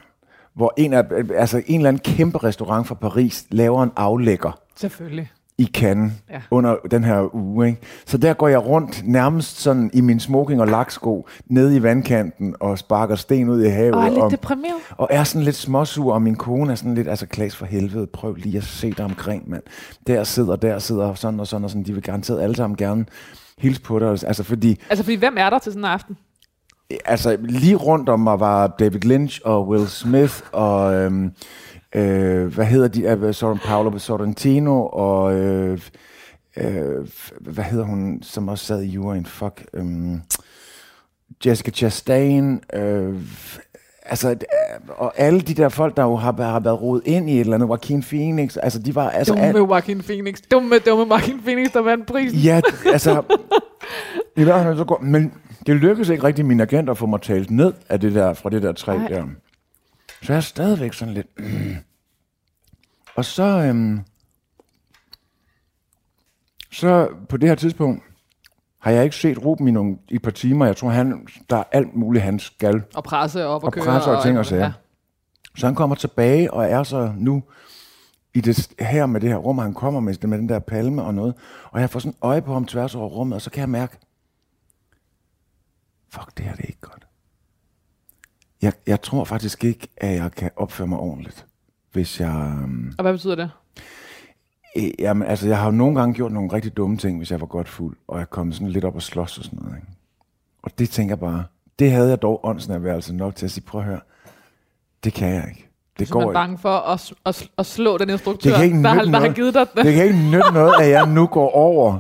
C: hvor en, af, altså en eller anden kæmpe restaurant fra Paris laver en aflægger
B: Selvfølgelig
C: i Cannes
B: Ja.
C: under den her uge. Ikke? Så der går jeg rundt nærmest sådan i min smoking og laksko nede i vandkanten og sparker sten ud i havet.
B: Og er lidt
C: og,
B: deprimeret.
C: og er sådan lidt småsur, og min kone er sådan lidt, altså Klaas for helvede, prøv lige at se dig omkring, mand. Der sidder, der sidder, og sådan og sådan og sådan. De vil garanteret alle sammen gerne hilse på dig. Altså fordi,
B: Altså, fordi hvem er der til sådan en aften?
C: altså lige rundt om mig var David Lynch og Will Smith og øhm, øh, hvad hedder de, øh, Sorren Paolo Sorrentino og øh, øh, hvad hedder hun, som også sad i juryen, fuck, øhm, Jessica Chastain, øh, altså, øh, og alle de der folk, der jo har, har været rodet ind i et eller andet, Joaquin Phoenix, altså de var, altså,
B: Dumme
C: al-
B: Joaquin Phoenix. Dumme, dumme Joaquin Phoenix, der vandt prisen.
C: Ja, altså... I hvert fald så går, men det lykkedes ikke rigtig min agent at få mig talt ned af det der, fra det der træ
B: Nej.
C: der. Så jeg er stadigvæk sådan lidt... Mm. Og så... Øhm, så på det her tidspunkt har jeg ikke set Ruben i, nogle, i et par timer. Jeg tror, han, der er alt muligt, han skal.
B: Og presse op og,
C: Og
B: køre.
C: presse og ting og sager.
B: Ja.
C: Så han kommer tilbage og er så nu i det her med det her rum, og han kommer med, med den der palme og noget. Og jeg får sådan øje på ham tværs over rummet, og så kan jeg mærke, fuck, det her det er ikke godt. Jeg, jeg tror faktisk ikke, at jeg kan opføre mig ordentligt, hvis jeg... øhm,
B: Og hvad betyder det?
C: Øh, Jamen, altså, jeg har jo nogle gange gjort nogle rigtig dumme ting, hvis jeg var godt fuld, og jeg kom sådan lidt op og slås og sådan noget. Ikke? Og det tænker jeg bare, det havde jeg dog åndsnærværelse nok til at sige, prøv at høre, det kan jeg ikke. Det
B: Så man
C: går
B: er bange for at, at, at slå den instruktør,
C: Det kan ikke
B: der, har, der har
C: noget.
B: givet dig den.
C: Det kan ikke nytte noget, at jeg nu går over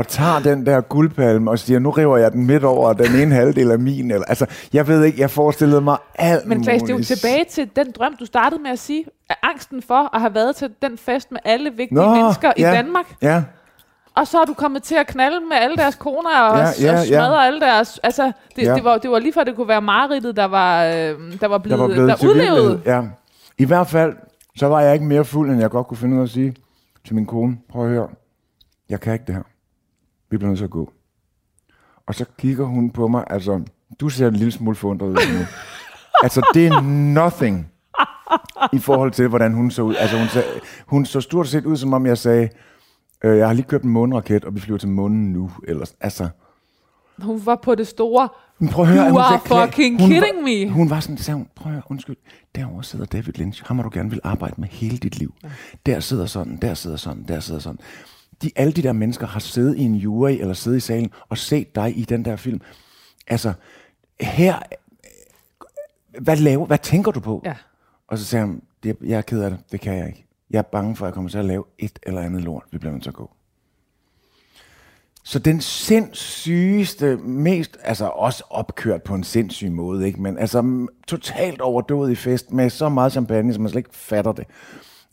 C: og tager den der guldpalme og siger, nu river jeg den midt over, den ene halvdel af min. Eller, altså, jeg ved ikke, jeg forestillede mig alt
B: Men Klaas, det er jo tilbage til den drøm, du startede med at sige, at angsten for at have været til den fest med alle vigtige
C: Nå,
B: mennesker i
C: ja.
B: Danmark,
C: Ja,
B: og så er du kommet til at knalde med alle deres koner og,
C: Ja,
B: ja,
C: ja,
B: ja,
C: ja.
B: og smadre alle deres... Altså, det,
C: Ja.
B: det, var, det var lige før, det kunne være mareridtet, der var, øh, der var blevet,
C: der var blevet
B: der udlevet.
C: Ja. I hvert fald, så var jeg ikke mere fuld, end jeg godt kunne finde ud af at sige til min kone, prøv at høre, jeg kan ikke det her. Vi bliver nødt til at gå. Og så kigger hun på mig, altså, du ser en lille smule forundret ud nu. altså, det er nothing i forhold til, hvordan hun så ud. Altså, hun, sag, hun så stort set ud, som om jeg sagde, øh, jeg har lige købt en måneraket, og vi flyver til månen nu. Eller, altså,
B: Hun var på det store...
C: men prøv at høre,
B: You
C: hun
B: are
C: sagde,
B: fucking
C: hun
B: kidding
C: var,
B: me.
C: Hun var sådan, sagde hun, prøv at høre, undskyld, derovre sidder David Lynch, ham har du gerne vil arbejde med hele dit liv. Der sidder sådan, der sidder sådan, der sidder sådan. De, alle de der mennesker har siddet i en jury, eller siddet i salen, og set dig i den der film. Altså, her, hvad laver, hvad tænker du på?
B: Ja.
C: Og så sagde han, det, jeg er ked af det, det kan jeg ikke. Jeg er bange for, at jeg kommer til at lave et eller andet lort. Vi bliver nødt til at gå. Så den sindssygeste, mest, altså også opkørt på en sindssyg måde, ikke? men altså totalt overdået i fest med så meget champagne, som man slet ikke fatter det.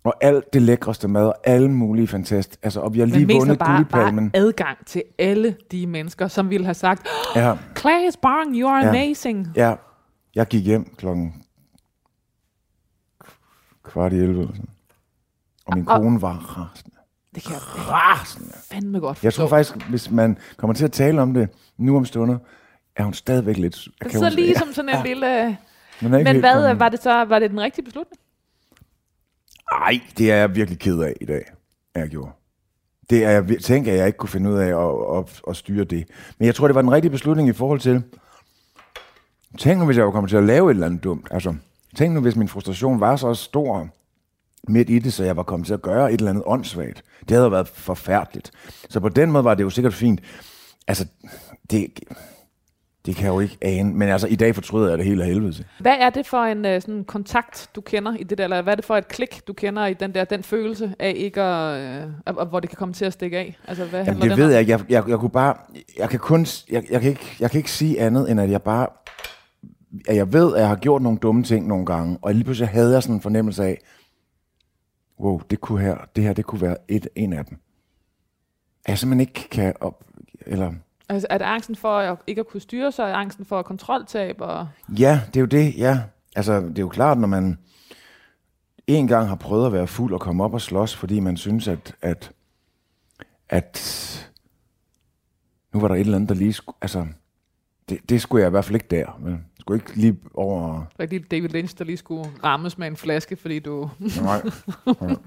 C: Og alt det lækreste mad, og alle mulige fantast. Altså, og vi har
B: Men
C: lige
B: af
C: vundet
B: bare,
C: guldpalmen.
B: bare adgang til alle de mennesker, som ville have sagt,
C: Ja,
B: Claes Bang, you are
C: Ja.
B: amazing.
C: ja, jeg gik hjem klokken kvart i 11. Eller sådan. Og min
B: Og-
C: kone var rasende.
B: Det kan jeg
C: Rasende.
B: fandme godt
C: Jeg tror
B: forstå.
C: faktisk, hvis man kommer til at tale om det nu om stunder, er hun stadigvæk lidt...
B: Det så lige som sådan en
C: ja,
B: lille... Men
C: helt
B: hvad,
C: kommet-
B: var det så var det den rigtige beslutning?
C: Ej, det er jeg virkelig ked af i dag, at jeg gjorde. Det er jeg, tænker, jeg ikke kunne finde ud af at, at, at styre det. Men jeg tror, det var den rigtige beslutning i forhold til... Tænk nu, hvis jeg var kommet til at lave et eller andet dumt. Altså, tænk nu, hvis min frustration var så stor midt i det, så jeg var kommet til at gøre et eller andet åndssvagt. Det havde været forfærdeligt. Så på den måde var det jo sikkert fint. Altså, det, det kan jeg jo ikke ane. Men altså, i dag fortryder jeg det hele af helvede til.
B: Hvad er det for en øh, sådan kontakt, du kender i det der, eller hvad er det for et klik, du kender i den der den følelse af ikke at, øh, at- at- hvor det kan komme til at stikke af? Altså, hvad
C: Jamen, det ved
B: om?
C: jeg ikke. Jeg, jeg, jeg kunne bare... Jeg kan kun... Jeg, jeg, kan ikke, jeg kan ikke sige andet, end at jeg bare... At jeg ved, at jeg har gjort nogle dumme ting nogle gange, og lige pludselig havde jeg sådan en fornemmelse af, wow, det, kunne her, det her, det kunne være et, en af dem. At jeg simpelthen ikke kan op... Eller,
B: Altså, er det angsten for at ikke at kunne styre sig, angsten for kontroltab? Og...
C: ja, det er jo det, ja. Altså, det er jo klart, når man en gang har prøvet at være fuld og komme op og slås, fordi man synes, at, at, at nu var der et eller andet, der lige skulle, altså, det, det skulle jeg i hvert fald ikke der. Men jeg skulle ikke lige over...
B: Rigtig David Lynch, der lige skulle rammes med en flaske, fordi du...
C: Nej.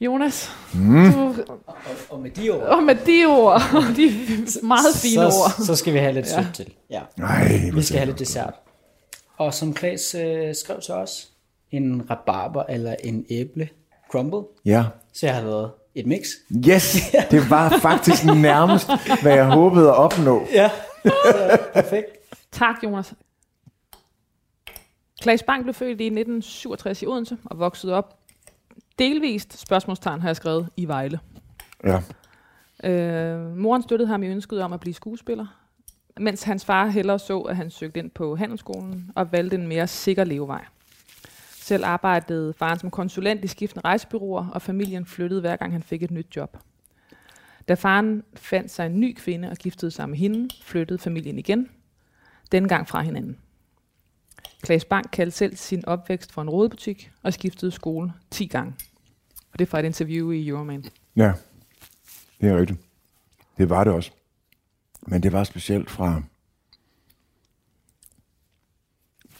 B: Jonas, mm. du,
D: Og, og med de ord,
B: og med de ord, de meget fine
D: så,
B: ord.
D: så skal vi have lidt
B: Ja.
D: sødt til. Ja.
C: Nej,
D: Vi skal have lidt dessert. Og som Klaas øh, skrev til os, en rabarber eller en æble crumble.
C: Ja.
D: Så jeg har lavet et mix.
C: Yes, det var faktisk nærmest, hvad jeg håbede at opnå.
D: Ja, så, perfekt.
B: Tak, Jonas. Klaas Bang blev født i 1967 i Odense og voksede op delvist, spørgsmålstegn har jeg skrevet, i Vejle.
C: Ja.
B: Øh, moren støttede ham i ønsket om at blive skuespiller, mens hans far hellere så, at han søgte ind på handelsskolen og valgte en mere sikker levevej. Selv arbejdede faren som konsulent i skiftende rejsebyråer, og familien flyttede hver gang han fik et nyt job. Da faren fandt sig en ny kvinde og giftede sig med hende, flyttede familien igen, dengang fra hinanden. Klaas Bang kaldte selv sin opvækst for en rodebutik og skiftede skole 10 gange. Og det er fra et interview i Euroman.
C: Ja, det er rigtigt. Det var det også. Men det var specielt fra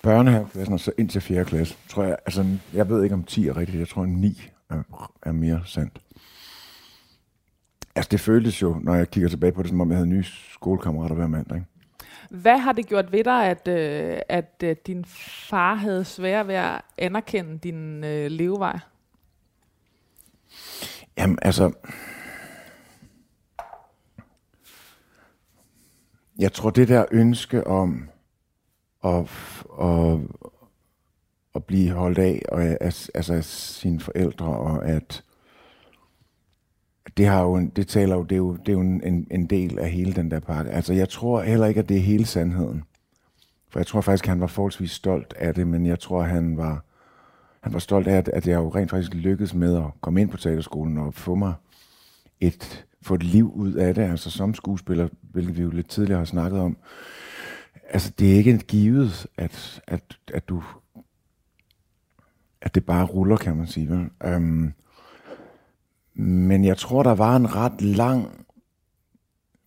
C: børnehaveklassen og så ind til 4. klasse. Tror jeg, altså, jeg ved ikke om 10 er rigtigt, jeg tror 9 er, er mere sandt. Altså det føltes jo, når jeg kigger tilbage på det, som om jeg havde nye skolekammerater hver mandag. Ikke?
B: Hvad har det gjort ved dig, at, øh, at øh, din far havde svært ved at anerkende din øh, levevej?
C: Jamen, altså... Jeg tror, det der ønske om at, at, at blive holdt af og af, altså af sine forældre, og at det, har jo, en- det taler jo, det er jo, det er jo en, en, del af hele den der pakke. Altså, jeg tror heller ikke, at det er hele sandheden. For jeg tror faktisk, at han var forholdsvis stolt af det, men jeg tror, han var, han var stolt af, at, at jeg jo rent faktisk lykkedes med at komme ind på teaterskolen og få mig et, få et liv ud af det, altså som skuespiller, hvilket vi jo lidt tidligere har snakket om. Altså, det er ikke givet, at, at, at du at det bare ruller, kan man sige. Vel? Øhm, men jeg tror, der var en ret lang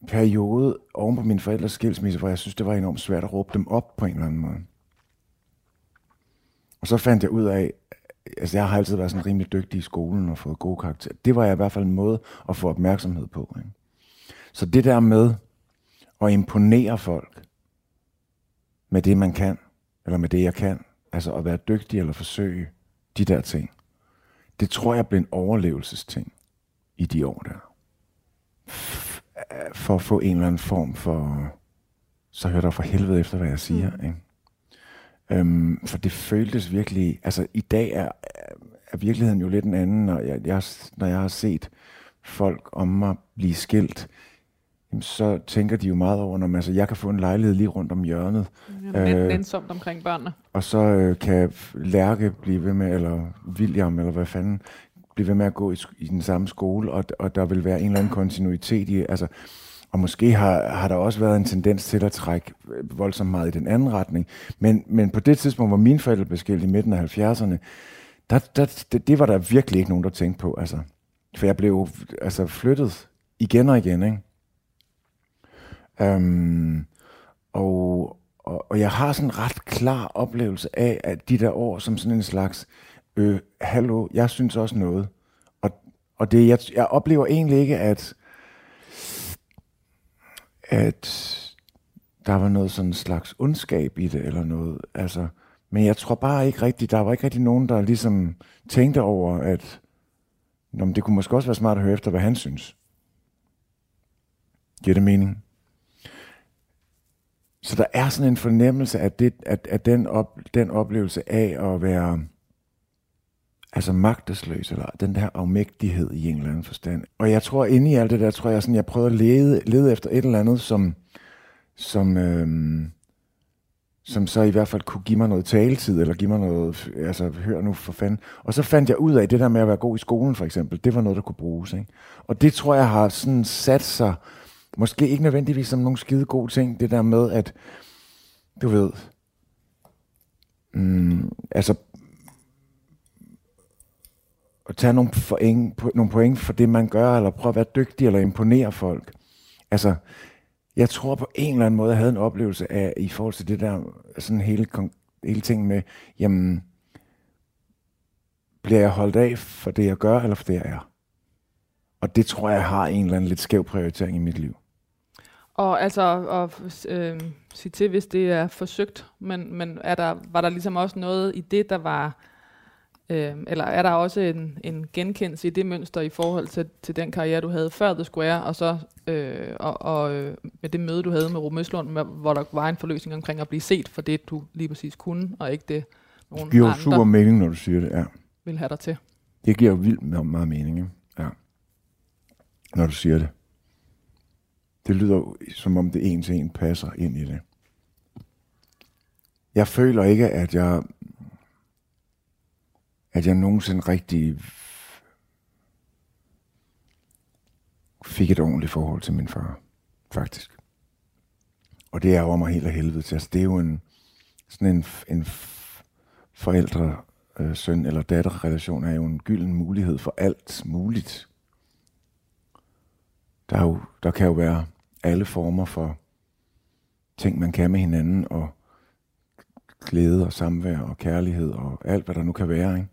C: periode oven på mine forældres skilsmisse, hvor jeg synes, det var enormt svært at råbe dem op på en eller anden måde. Og så fandt jeg ud af, altså jeg har altid været sådan rimelig dygtig i skolen og fået gode karakterer. Det var i hvert fald en måde at få opmærksomhed på. Ikke? Så det der med at imponere folk med det, man kan, eller med det, jeg kan, altså at være dygtig eller forsøge de der ting, det tror jeg blev en overlevelsesting i de år der. For at få en eller anden form for, så hør der for helvede efter, hvad jeg siger. Mm. Ikke? Øhm, for det føltes virkelig, altså i dag er, er- virkeligheden jo lidt en anden, når jeg, jeg, når jeg har set folk om mig blive skilt, jamen, så tænker de jo meget over, når man, altså, jeg kan få en lejlighed lige rundt om hjørnet,
B: Øh,
C: Øh.
B: Nænsomt omkring børnene.
C: og så øh, kan Lærke blive ved med, eller William, eller hvad fanden, blive ved med at gå i, i den samme skole, og, og der vil være en eller anden kontinuitet i, altså, og måske har, har der også været en tendens til at trække voldsomt meget i den anden retning. Men, men på det tidspunkt, hvor mine forældre blev skilt i midten af 70'erne, der, der, det, det var der virkelig ikke nogen, der tænkte på. Altså. For jeg blev altså, flyttet igen og igen. Ikke? Øhm, og, og, og jeg har sådan en ret klar oplevelse af, at de der år som sådan en slags, øh, hallo, jeg synes også noget. Og, og det, jeg, jeg oplever egentlig ikke, at, at der var noget sådan slags ondskab i det, eller noget. Altså, men jeg tror bare ikke rigtigt, der var ikke rigtig nogen, der ligesom tænkte over, at Nå, men det kunne måske også være smart at høre efter, hvad han synes. Giver det mening? Så der er sådan en fornemmelse af, det, at, at den, op, den oplevelse af at være altså magtesløs, eller den der afmægtighed i en eller anden forstand. Og jeg tror, inde i alt det der, tror jeg, sådan, jeg prøvede at lede, lede efter et eller andet, som, som, øhm, som så i hvert fald kunne give mig noget taletid, eller give mig noget, altså hør nu for fanden. Og så fandt jeg ud af, det der med at være god i skolen for eksempel, det var noget, der kunne bruges. Ikke? Og det tror jeg har sådan sat sig, måske ikke nødvendigvis som nogle skide gode ting, det der med, at du ved, mm, altså at tage nogle point, nogle point for det, man gør, eller prøve at være dygtig, eller imponere folk. Altså, jeg tror på en eller anden måde, jeg havde en oplevelse af, i forhold til det der, sådan hele, hele ting med, jamen, bliver jeg holdt af for det, jeg gør, eller for det, jeg er? Og det tror jeg har en eller anden lidt skæv prioritering i mit liv.
B: Og altså, og, øh, sige til, hvis det er forsøgt, men, men er der, var der ligesom også noget i det, der var, øh, eller er der også en, en genkendelse i det mønster i forhold til, til den karriere, du havde før The Square, og så øh, og, og øh, med det møde, du havde med Ro Møslund, hvor der var en forløsning omkring at blive set for det, du lige præcis kunne, og ikke det, nogen
C: Det giver
B: andre
C: super mening, når du siger det, ja.
B: vil have dig til.
C: Det giver vildt meget, mening, ja. når du siger det. Det lyder som om det en til en passer ind i det. Jeg føler ikke, at jeg at jeg nogensinde rigtig fik et ordentligt forhold til min far, faktisk. Og det er over mig helt af helvede til. Altså, det er jo en, sådan en, en forældre, øh, søn eller datter relation er jo en gylden mulighed for alt muligt. Der, er jo, der kan jo være alle former for ting, man kan med hinanden, og glæde og samvær og kærlighed og alt, hvad der nu kan være. Ikke?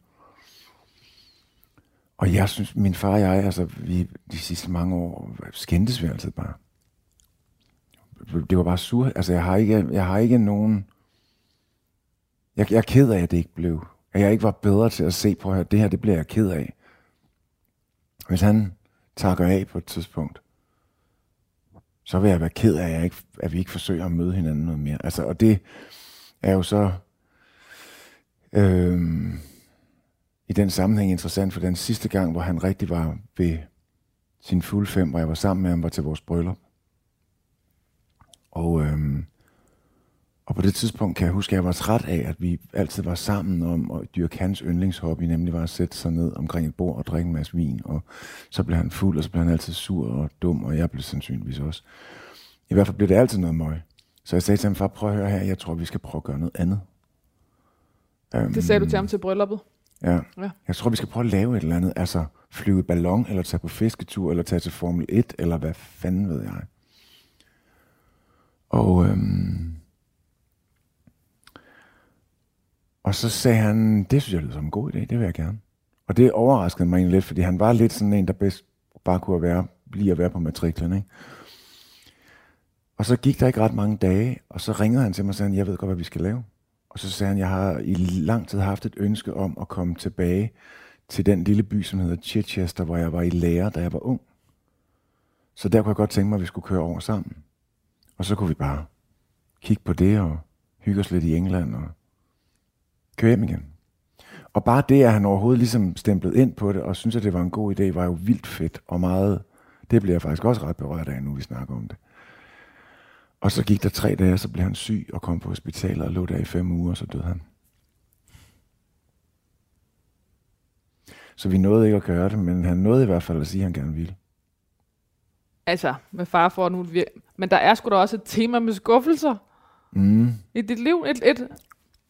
C: Og jeg synes, min far og jeg, altså vi de sidste mange år, skændtes vi altid bare. Det var bare sur. Altså jeg har ikke, jeg har ikke nogen... Jeg, jeg er ked af, at det ikke blev. At jeg ikke var bedre til at se på, at det her, det bliver jeg ked af. Hvis han takker af på et tidspunkt, så vil jeg være ked af, at, jeg ikke, at vi ikke forsøger at møde hinanden noget mere. Altså, og det er jo så Øh, i den sammenhæng interessant, for den sidste gang, hvor han rigtig var ved sin fuld fem, hvor jeg var sammen med ham, var til vores bryllup. Og, øhm, og på det tidspunkt kan jeg huske, at jeg var træt af, at vi altid var sammen om at dyrke hans yndlingshobby, nemlig var at sætte sig ned omkring et bord og drikke en masse vin. Og så blev han fuld, og så blev han altid sur og dum, og jeg blev sandsynligvis også. I hvert fald blev det altid noget møg. Så jeg sagde til ham, far, prøv at høre her, jeg tror, vi skal prøve at gøre noget andet. Um,
B: Det sagde du til ham til brylluppet.
C: Ja.
B: Ja.
C: Jeg tror, vi skal prøve at lave et eller andet. Altså flyve i ballon, eller tage på fisketur, eller tage til Formel 1, eller hvad fanden ved jeg. Og, øhm, og så sagde han, det synes jeg lyder som en god idé, det vil jeg gerne. Og det overraskede mig egentlig lidt, fordi han var lidt sådan en, der bedst bare kunne være, blive at være på matriklen. Ikke? Og så gik der ikke ret mange dage, og så ringede han til mig og sagde, jeg ved godt, hvad vi skal lave. Og så sagde han, jeg har i lang tid haft et ønske om at komme tilbage til den lille by, som hedder Chichester, hvor jeg var i lære, da jeg var ung. Så der kunne jeg godt tænke mig, at vi skulle køre over sammen. Og så kunne vi bare kigge på det og hygge os lidt i England og køre hjem igen. Og bare det, at han overhovedet ligesom stemplet ind på det, og synes, at det var en god idé, var jo vildt fedt og meget... Det bliver jeg faktisk også ret berørt af, nu vi snakker om det. Og så gik der tre dage, så blev han syg og kom på hospitalet og lå der i fem uger, og så døde han. Så vi nåede ikke at gøre det, men han nåede i hvert fald at sige, at han gerne ville.
B: Altså, med far for nu. Men der er sgu da også et tema med skuffelser
C: Mm.
B: i dit liv. Et, et,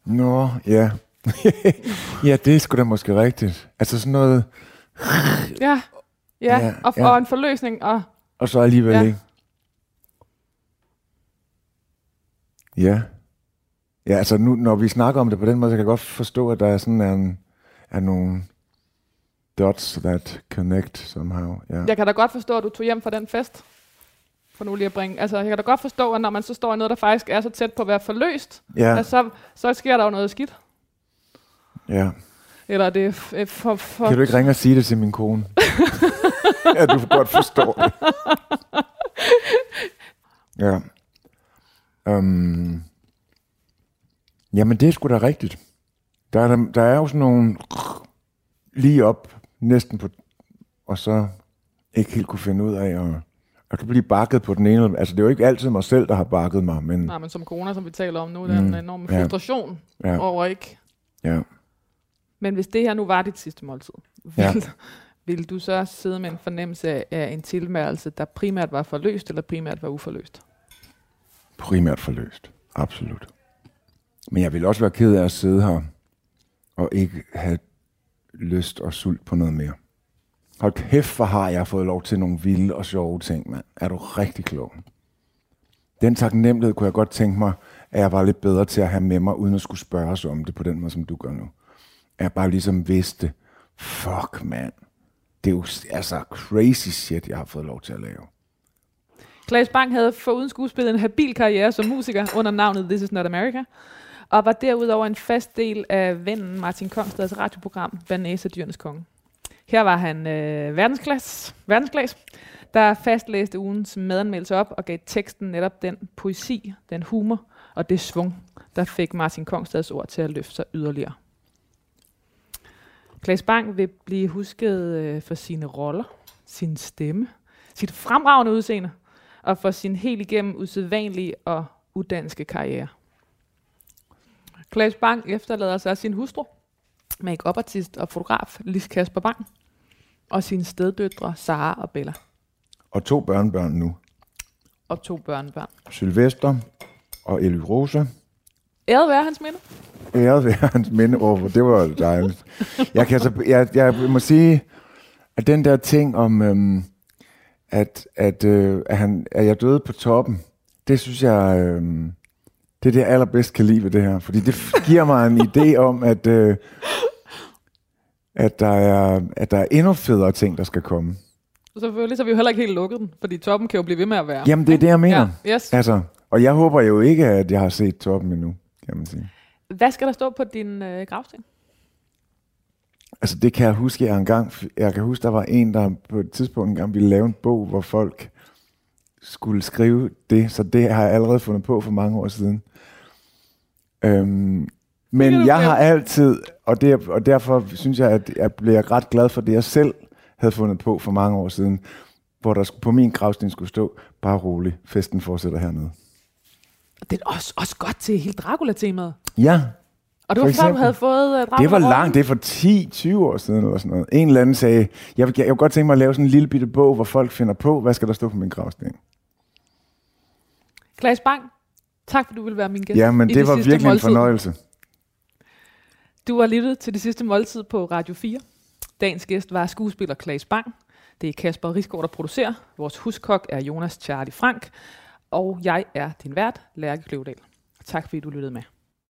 C: Nå, ja. ja, det er sgu da måske rigtigt. Altså sådan noget,
B: ja, ja,
C: Ja,
B: og,
C: ja.
B: og en forløsning. Og,
C: og så alligevel
B: Ja.
C: ikke. Ja. Ja, altså nu, når vi snakker om det på den måde, så kan jeg godt forstå, at der er sådan en, er nogle dots that connect somehow. Ja.
B: jeg kan da godt forstå, at du tog hjem fra den fest. For nu lige at bringe. Altså, jeg kan da godt forstå, at når man så står i noget, der faktisk er så tæt på at være forløst,
C: Ja,
B: ja. så, så sker der jo noget skidt.
C: ja.
B: Eller det er for, for,
C: Kan du ikke ringe og sige det til min kone? ja, du godt forstår det. ja. Um, jamen, det er sgu da rigtigt. Der er, der, er jo sådan nogle lige op, næsten på, og så ikke helt kunne finde ud af at, at blive bakket på den ene. Altså, det er jo ikke altid mig selv, der har bakket mig, men
B: Nej, men som corona, som vi taler om nu, der er
C: Mm,
B: en enorm
C: ja.
B: frustration
C: ja,
B: over ikke.
C: ja.
B: Men hvis det her nu var dit sidste måltid,
C: Ja.
B: vil, vil du så sidde med en fornemmelse af, af en tilværelse, der primært var forløst, eller primært var uforløst?
C: Primært forløst. Absolut. Men jeg vil også være ked af at sidde her og ikke have lyst og sult på noget mere. Hold kæft, hvor har jeg fået lov til nogle vilde og sjove ting, mand. Er du rigtig klog? Den taknemmelighed kunne jeg godt tænke mig, at jeg var lidt bedre til at have med mig, uden at skulle spørge os om det på den måde, som du gør nu. At jeg bare ligesom vidste, Fuck, mand. Det er jo altså crazy shit, jeg har fået lov til at lave.
B: Claes Bang havde foruden skuespillet en habil karriere som musiker under navnet This Is Not America, og var derudover en fast del af vennen Martin Kongstads radioprogram Vanessa Dyrenes Konge. Her var han øh, verdensklasse, verdensklasse, der fastlæste ugens madanmeldelse op og gav teksten netop den poesi, den humor og det svung, der fik Martin Kongstads ord til at løfte sig yderligere. Claes Bang vil blive husket øh, for sine roller, sin stemme, sit fremragende udseende og for sin helt igennem usædvanlige og udanske karriere. Claes Bang efterlader sig sin hustru, make-up-artist og fotograf Lis Kasper Bang, og sine steddøtre Sara og Bella,
C: Og to børnebørn nu.
B: og to børnebørn.
C: Sylvester og Eli Rosa.
B: Æret være hans minde.
C: Æret være hans minde over, det var dejligt. Jeg, kan så, jeg, jeg må sige, at den der ting om, øhm, at, at, øh, at, han, at jeg døde på toppen, det synes jeg, øhm, det er det, jeg allerbedst kan lide ved det her. Fordi det giver mig en idé om, at, øh, at, der er, at der er endnu federe ting, der skal komme.
B: Selvfølgelig, så vi jo heller ikke helt lukket den, fordi toppen kan jo blive ved med at være.
C: Jamen, det er det, jeg mener.
B: Ja, yes.
C: Altså, og jeg håber jo ikke, at jeg har set toppen endnu, kan man sige.
B: Hvad skal der stå på din øh, gravsten?
C: Altså det kan jeg huske, jeg engang, jeg kan huske, der var en, der på et tidspunkt engang ville lave en bog, hvor folk skulle skrive det, så det har jeg allerede fundet på for mange år siden. Øhm, men jeg
B: glemme.
C: har altid, og, det, og derfor synes jeg, at jeg bliver ret glad for det, jeg selv havde fundet på for mange år siden, hvor der på min gravsten skulle stå, bare rolig, festen fortsætter hernede.
B: Det er også, også godt til hele Dracula-temaet.
C: Ja,
B: Og det før, du
C: eksempel.
B: havde fået uh,
C: Det var langt, det er for 10-20 år siden eller sådan noget. En eller anden sagde, jeg vil, jeg vil godt tænke mig at lave sådan en lille bitte bog, hvor folk finder på, hvad skal der stå på min gravsten.
B: Klaas Bang, tak fordi du ville være min gæst.
C: Ja, men
B: i
C: det var virkelig en
B: måltid.
C: fornøjelse.
B: Du har lyttet til det sidste måltid på Radio 4. Dagens gæst var skuespiller Klaas Bang. Det er Kasper Risgaard, der producerer. Vores huskok er Jonas Charlie Frank. Og jeg er din vært, Lærke Kløvedal. Tak fordi du lyttede med.